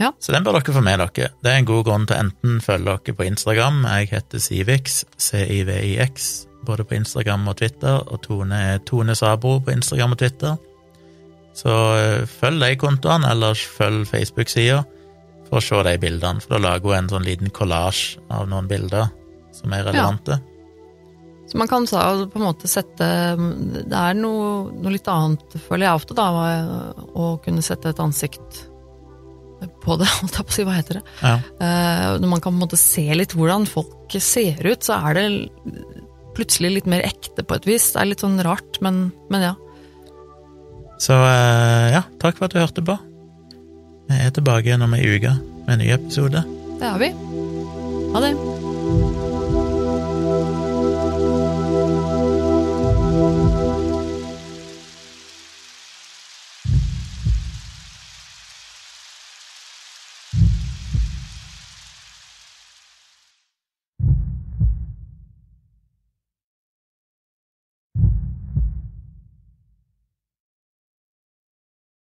Ja. Så den bør dere få med dere. Det er en god grunn til enten følge dere på Instagram, jeg heter Civix, C-I-V-I-X, både på Instagram og Twitter, og Tone er Tone Sabro på Instagram og Twitter. Så eh, følg de kontoene, eller følg Facebook-sida for å se de bildene, for da lager hun en sånn liten kollasj av noen bilder som er relevante. Så man kan så, på en måte sette Det er noe, noe litt annet, føler jeg ofte, da, å kunne sette et ansikt på det, <laughs> holdt jeg på å si, hva heter det? Ja. Eh, når man kan på en måte se litt hvordan folk ser ut, så er det plutselig litt mer ekte på et vis. Det er litt sånn rart, men, men ja. Så eh, ja, takk for at du hørte på. Vi er tilbake igjen om ei uke med en ny episode. Det har vi. Ha det.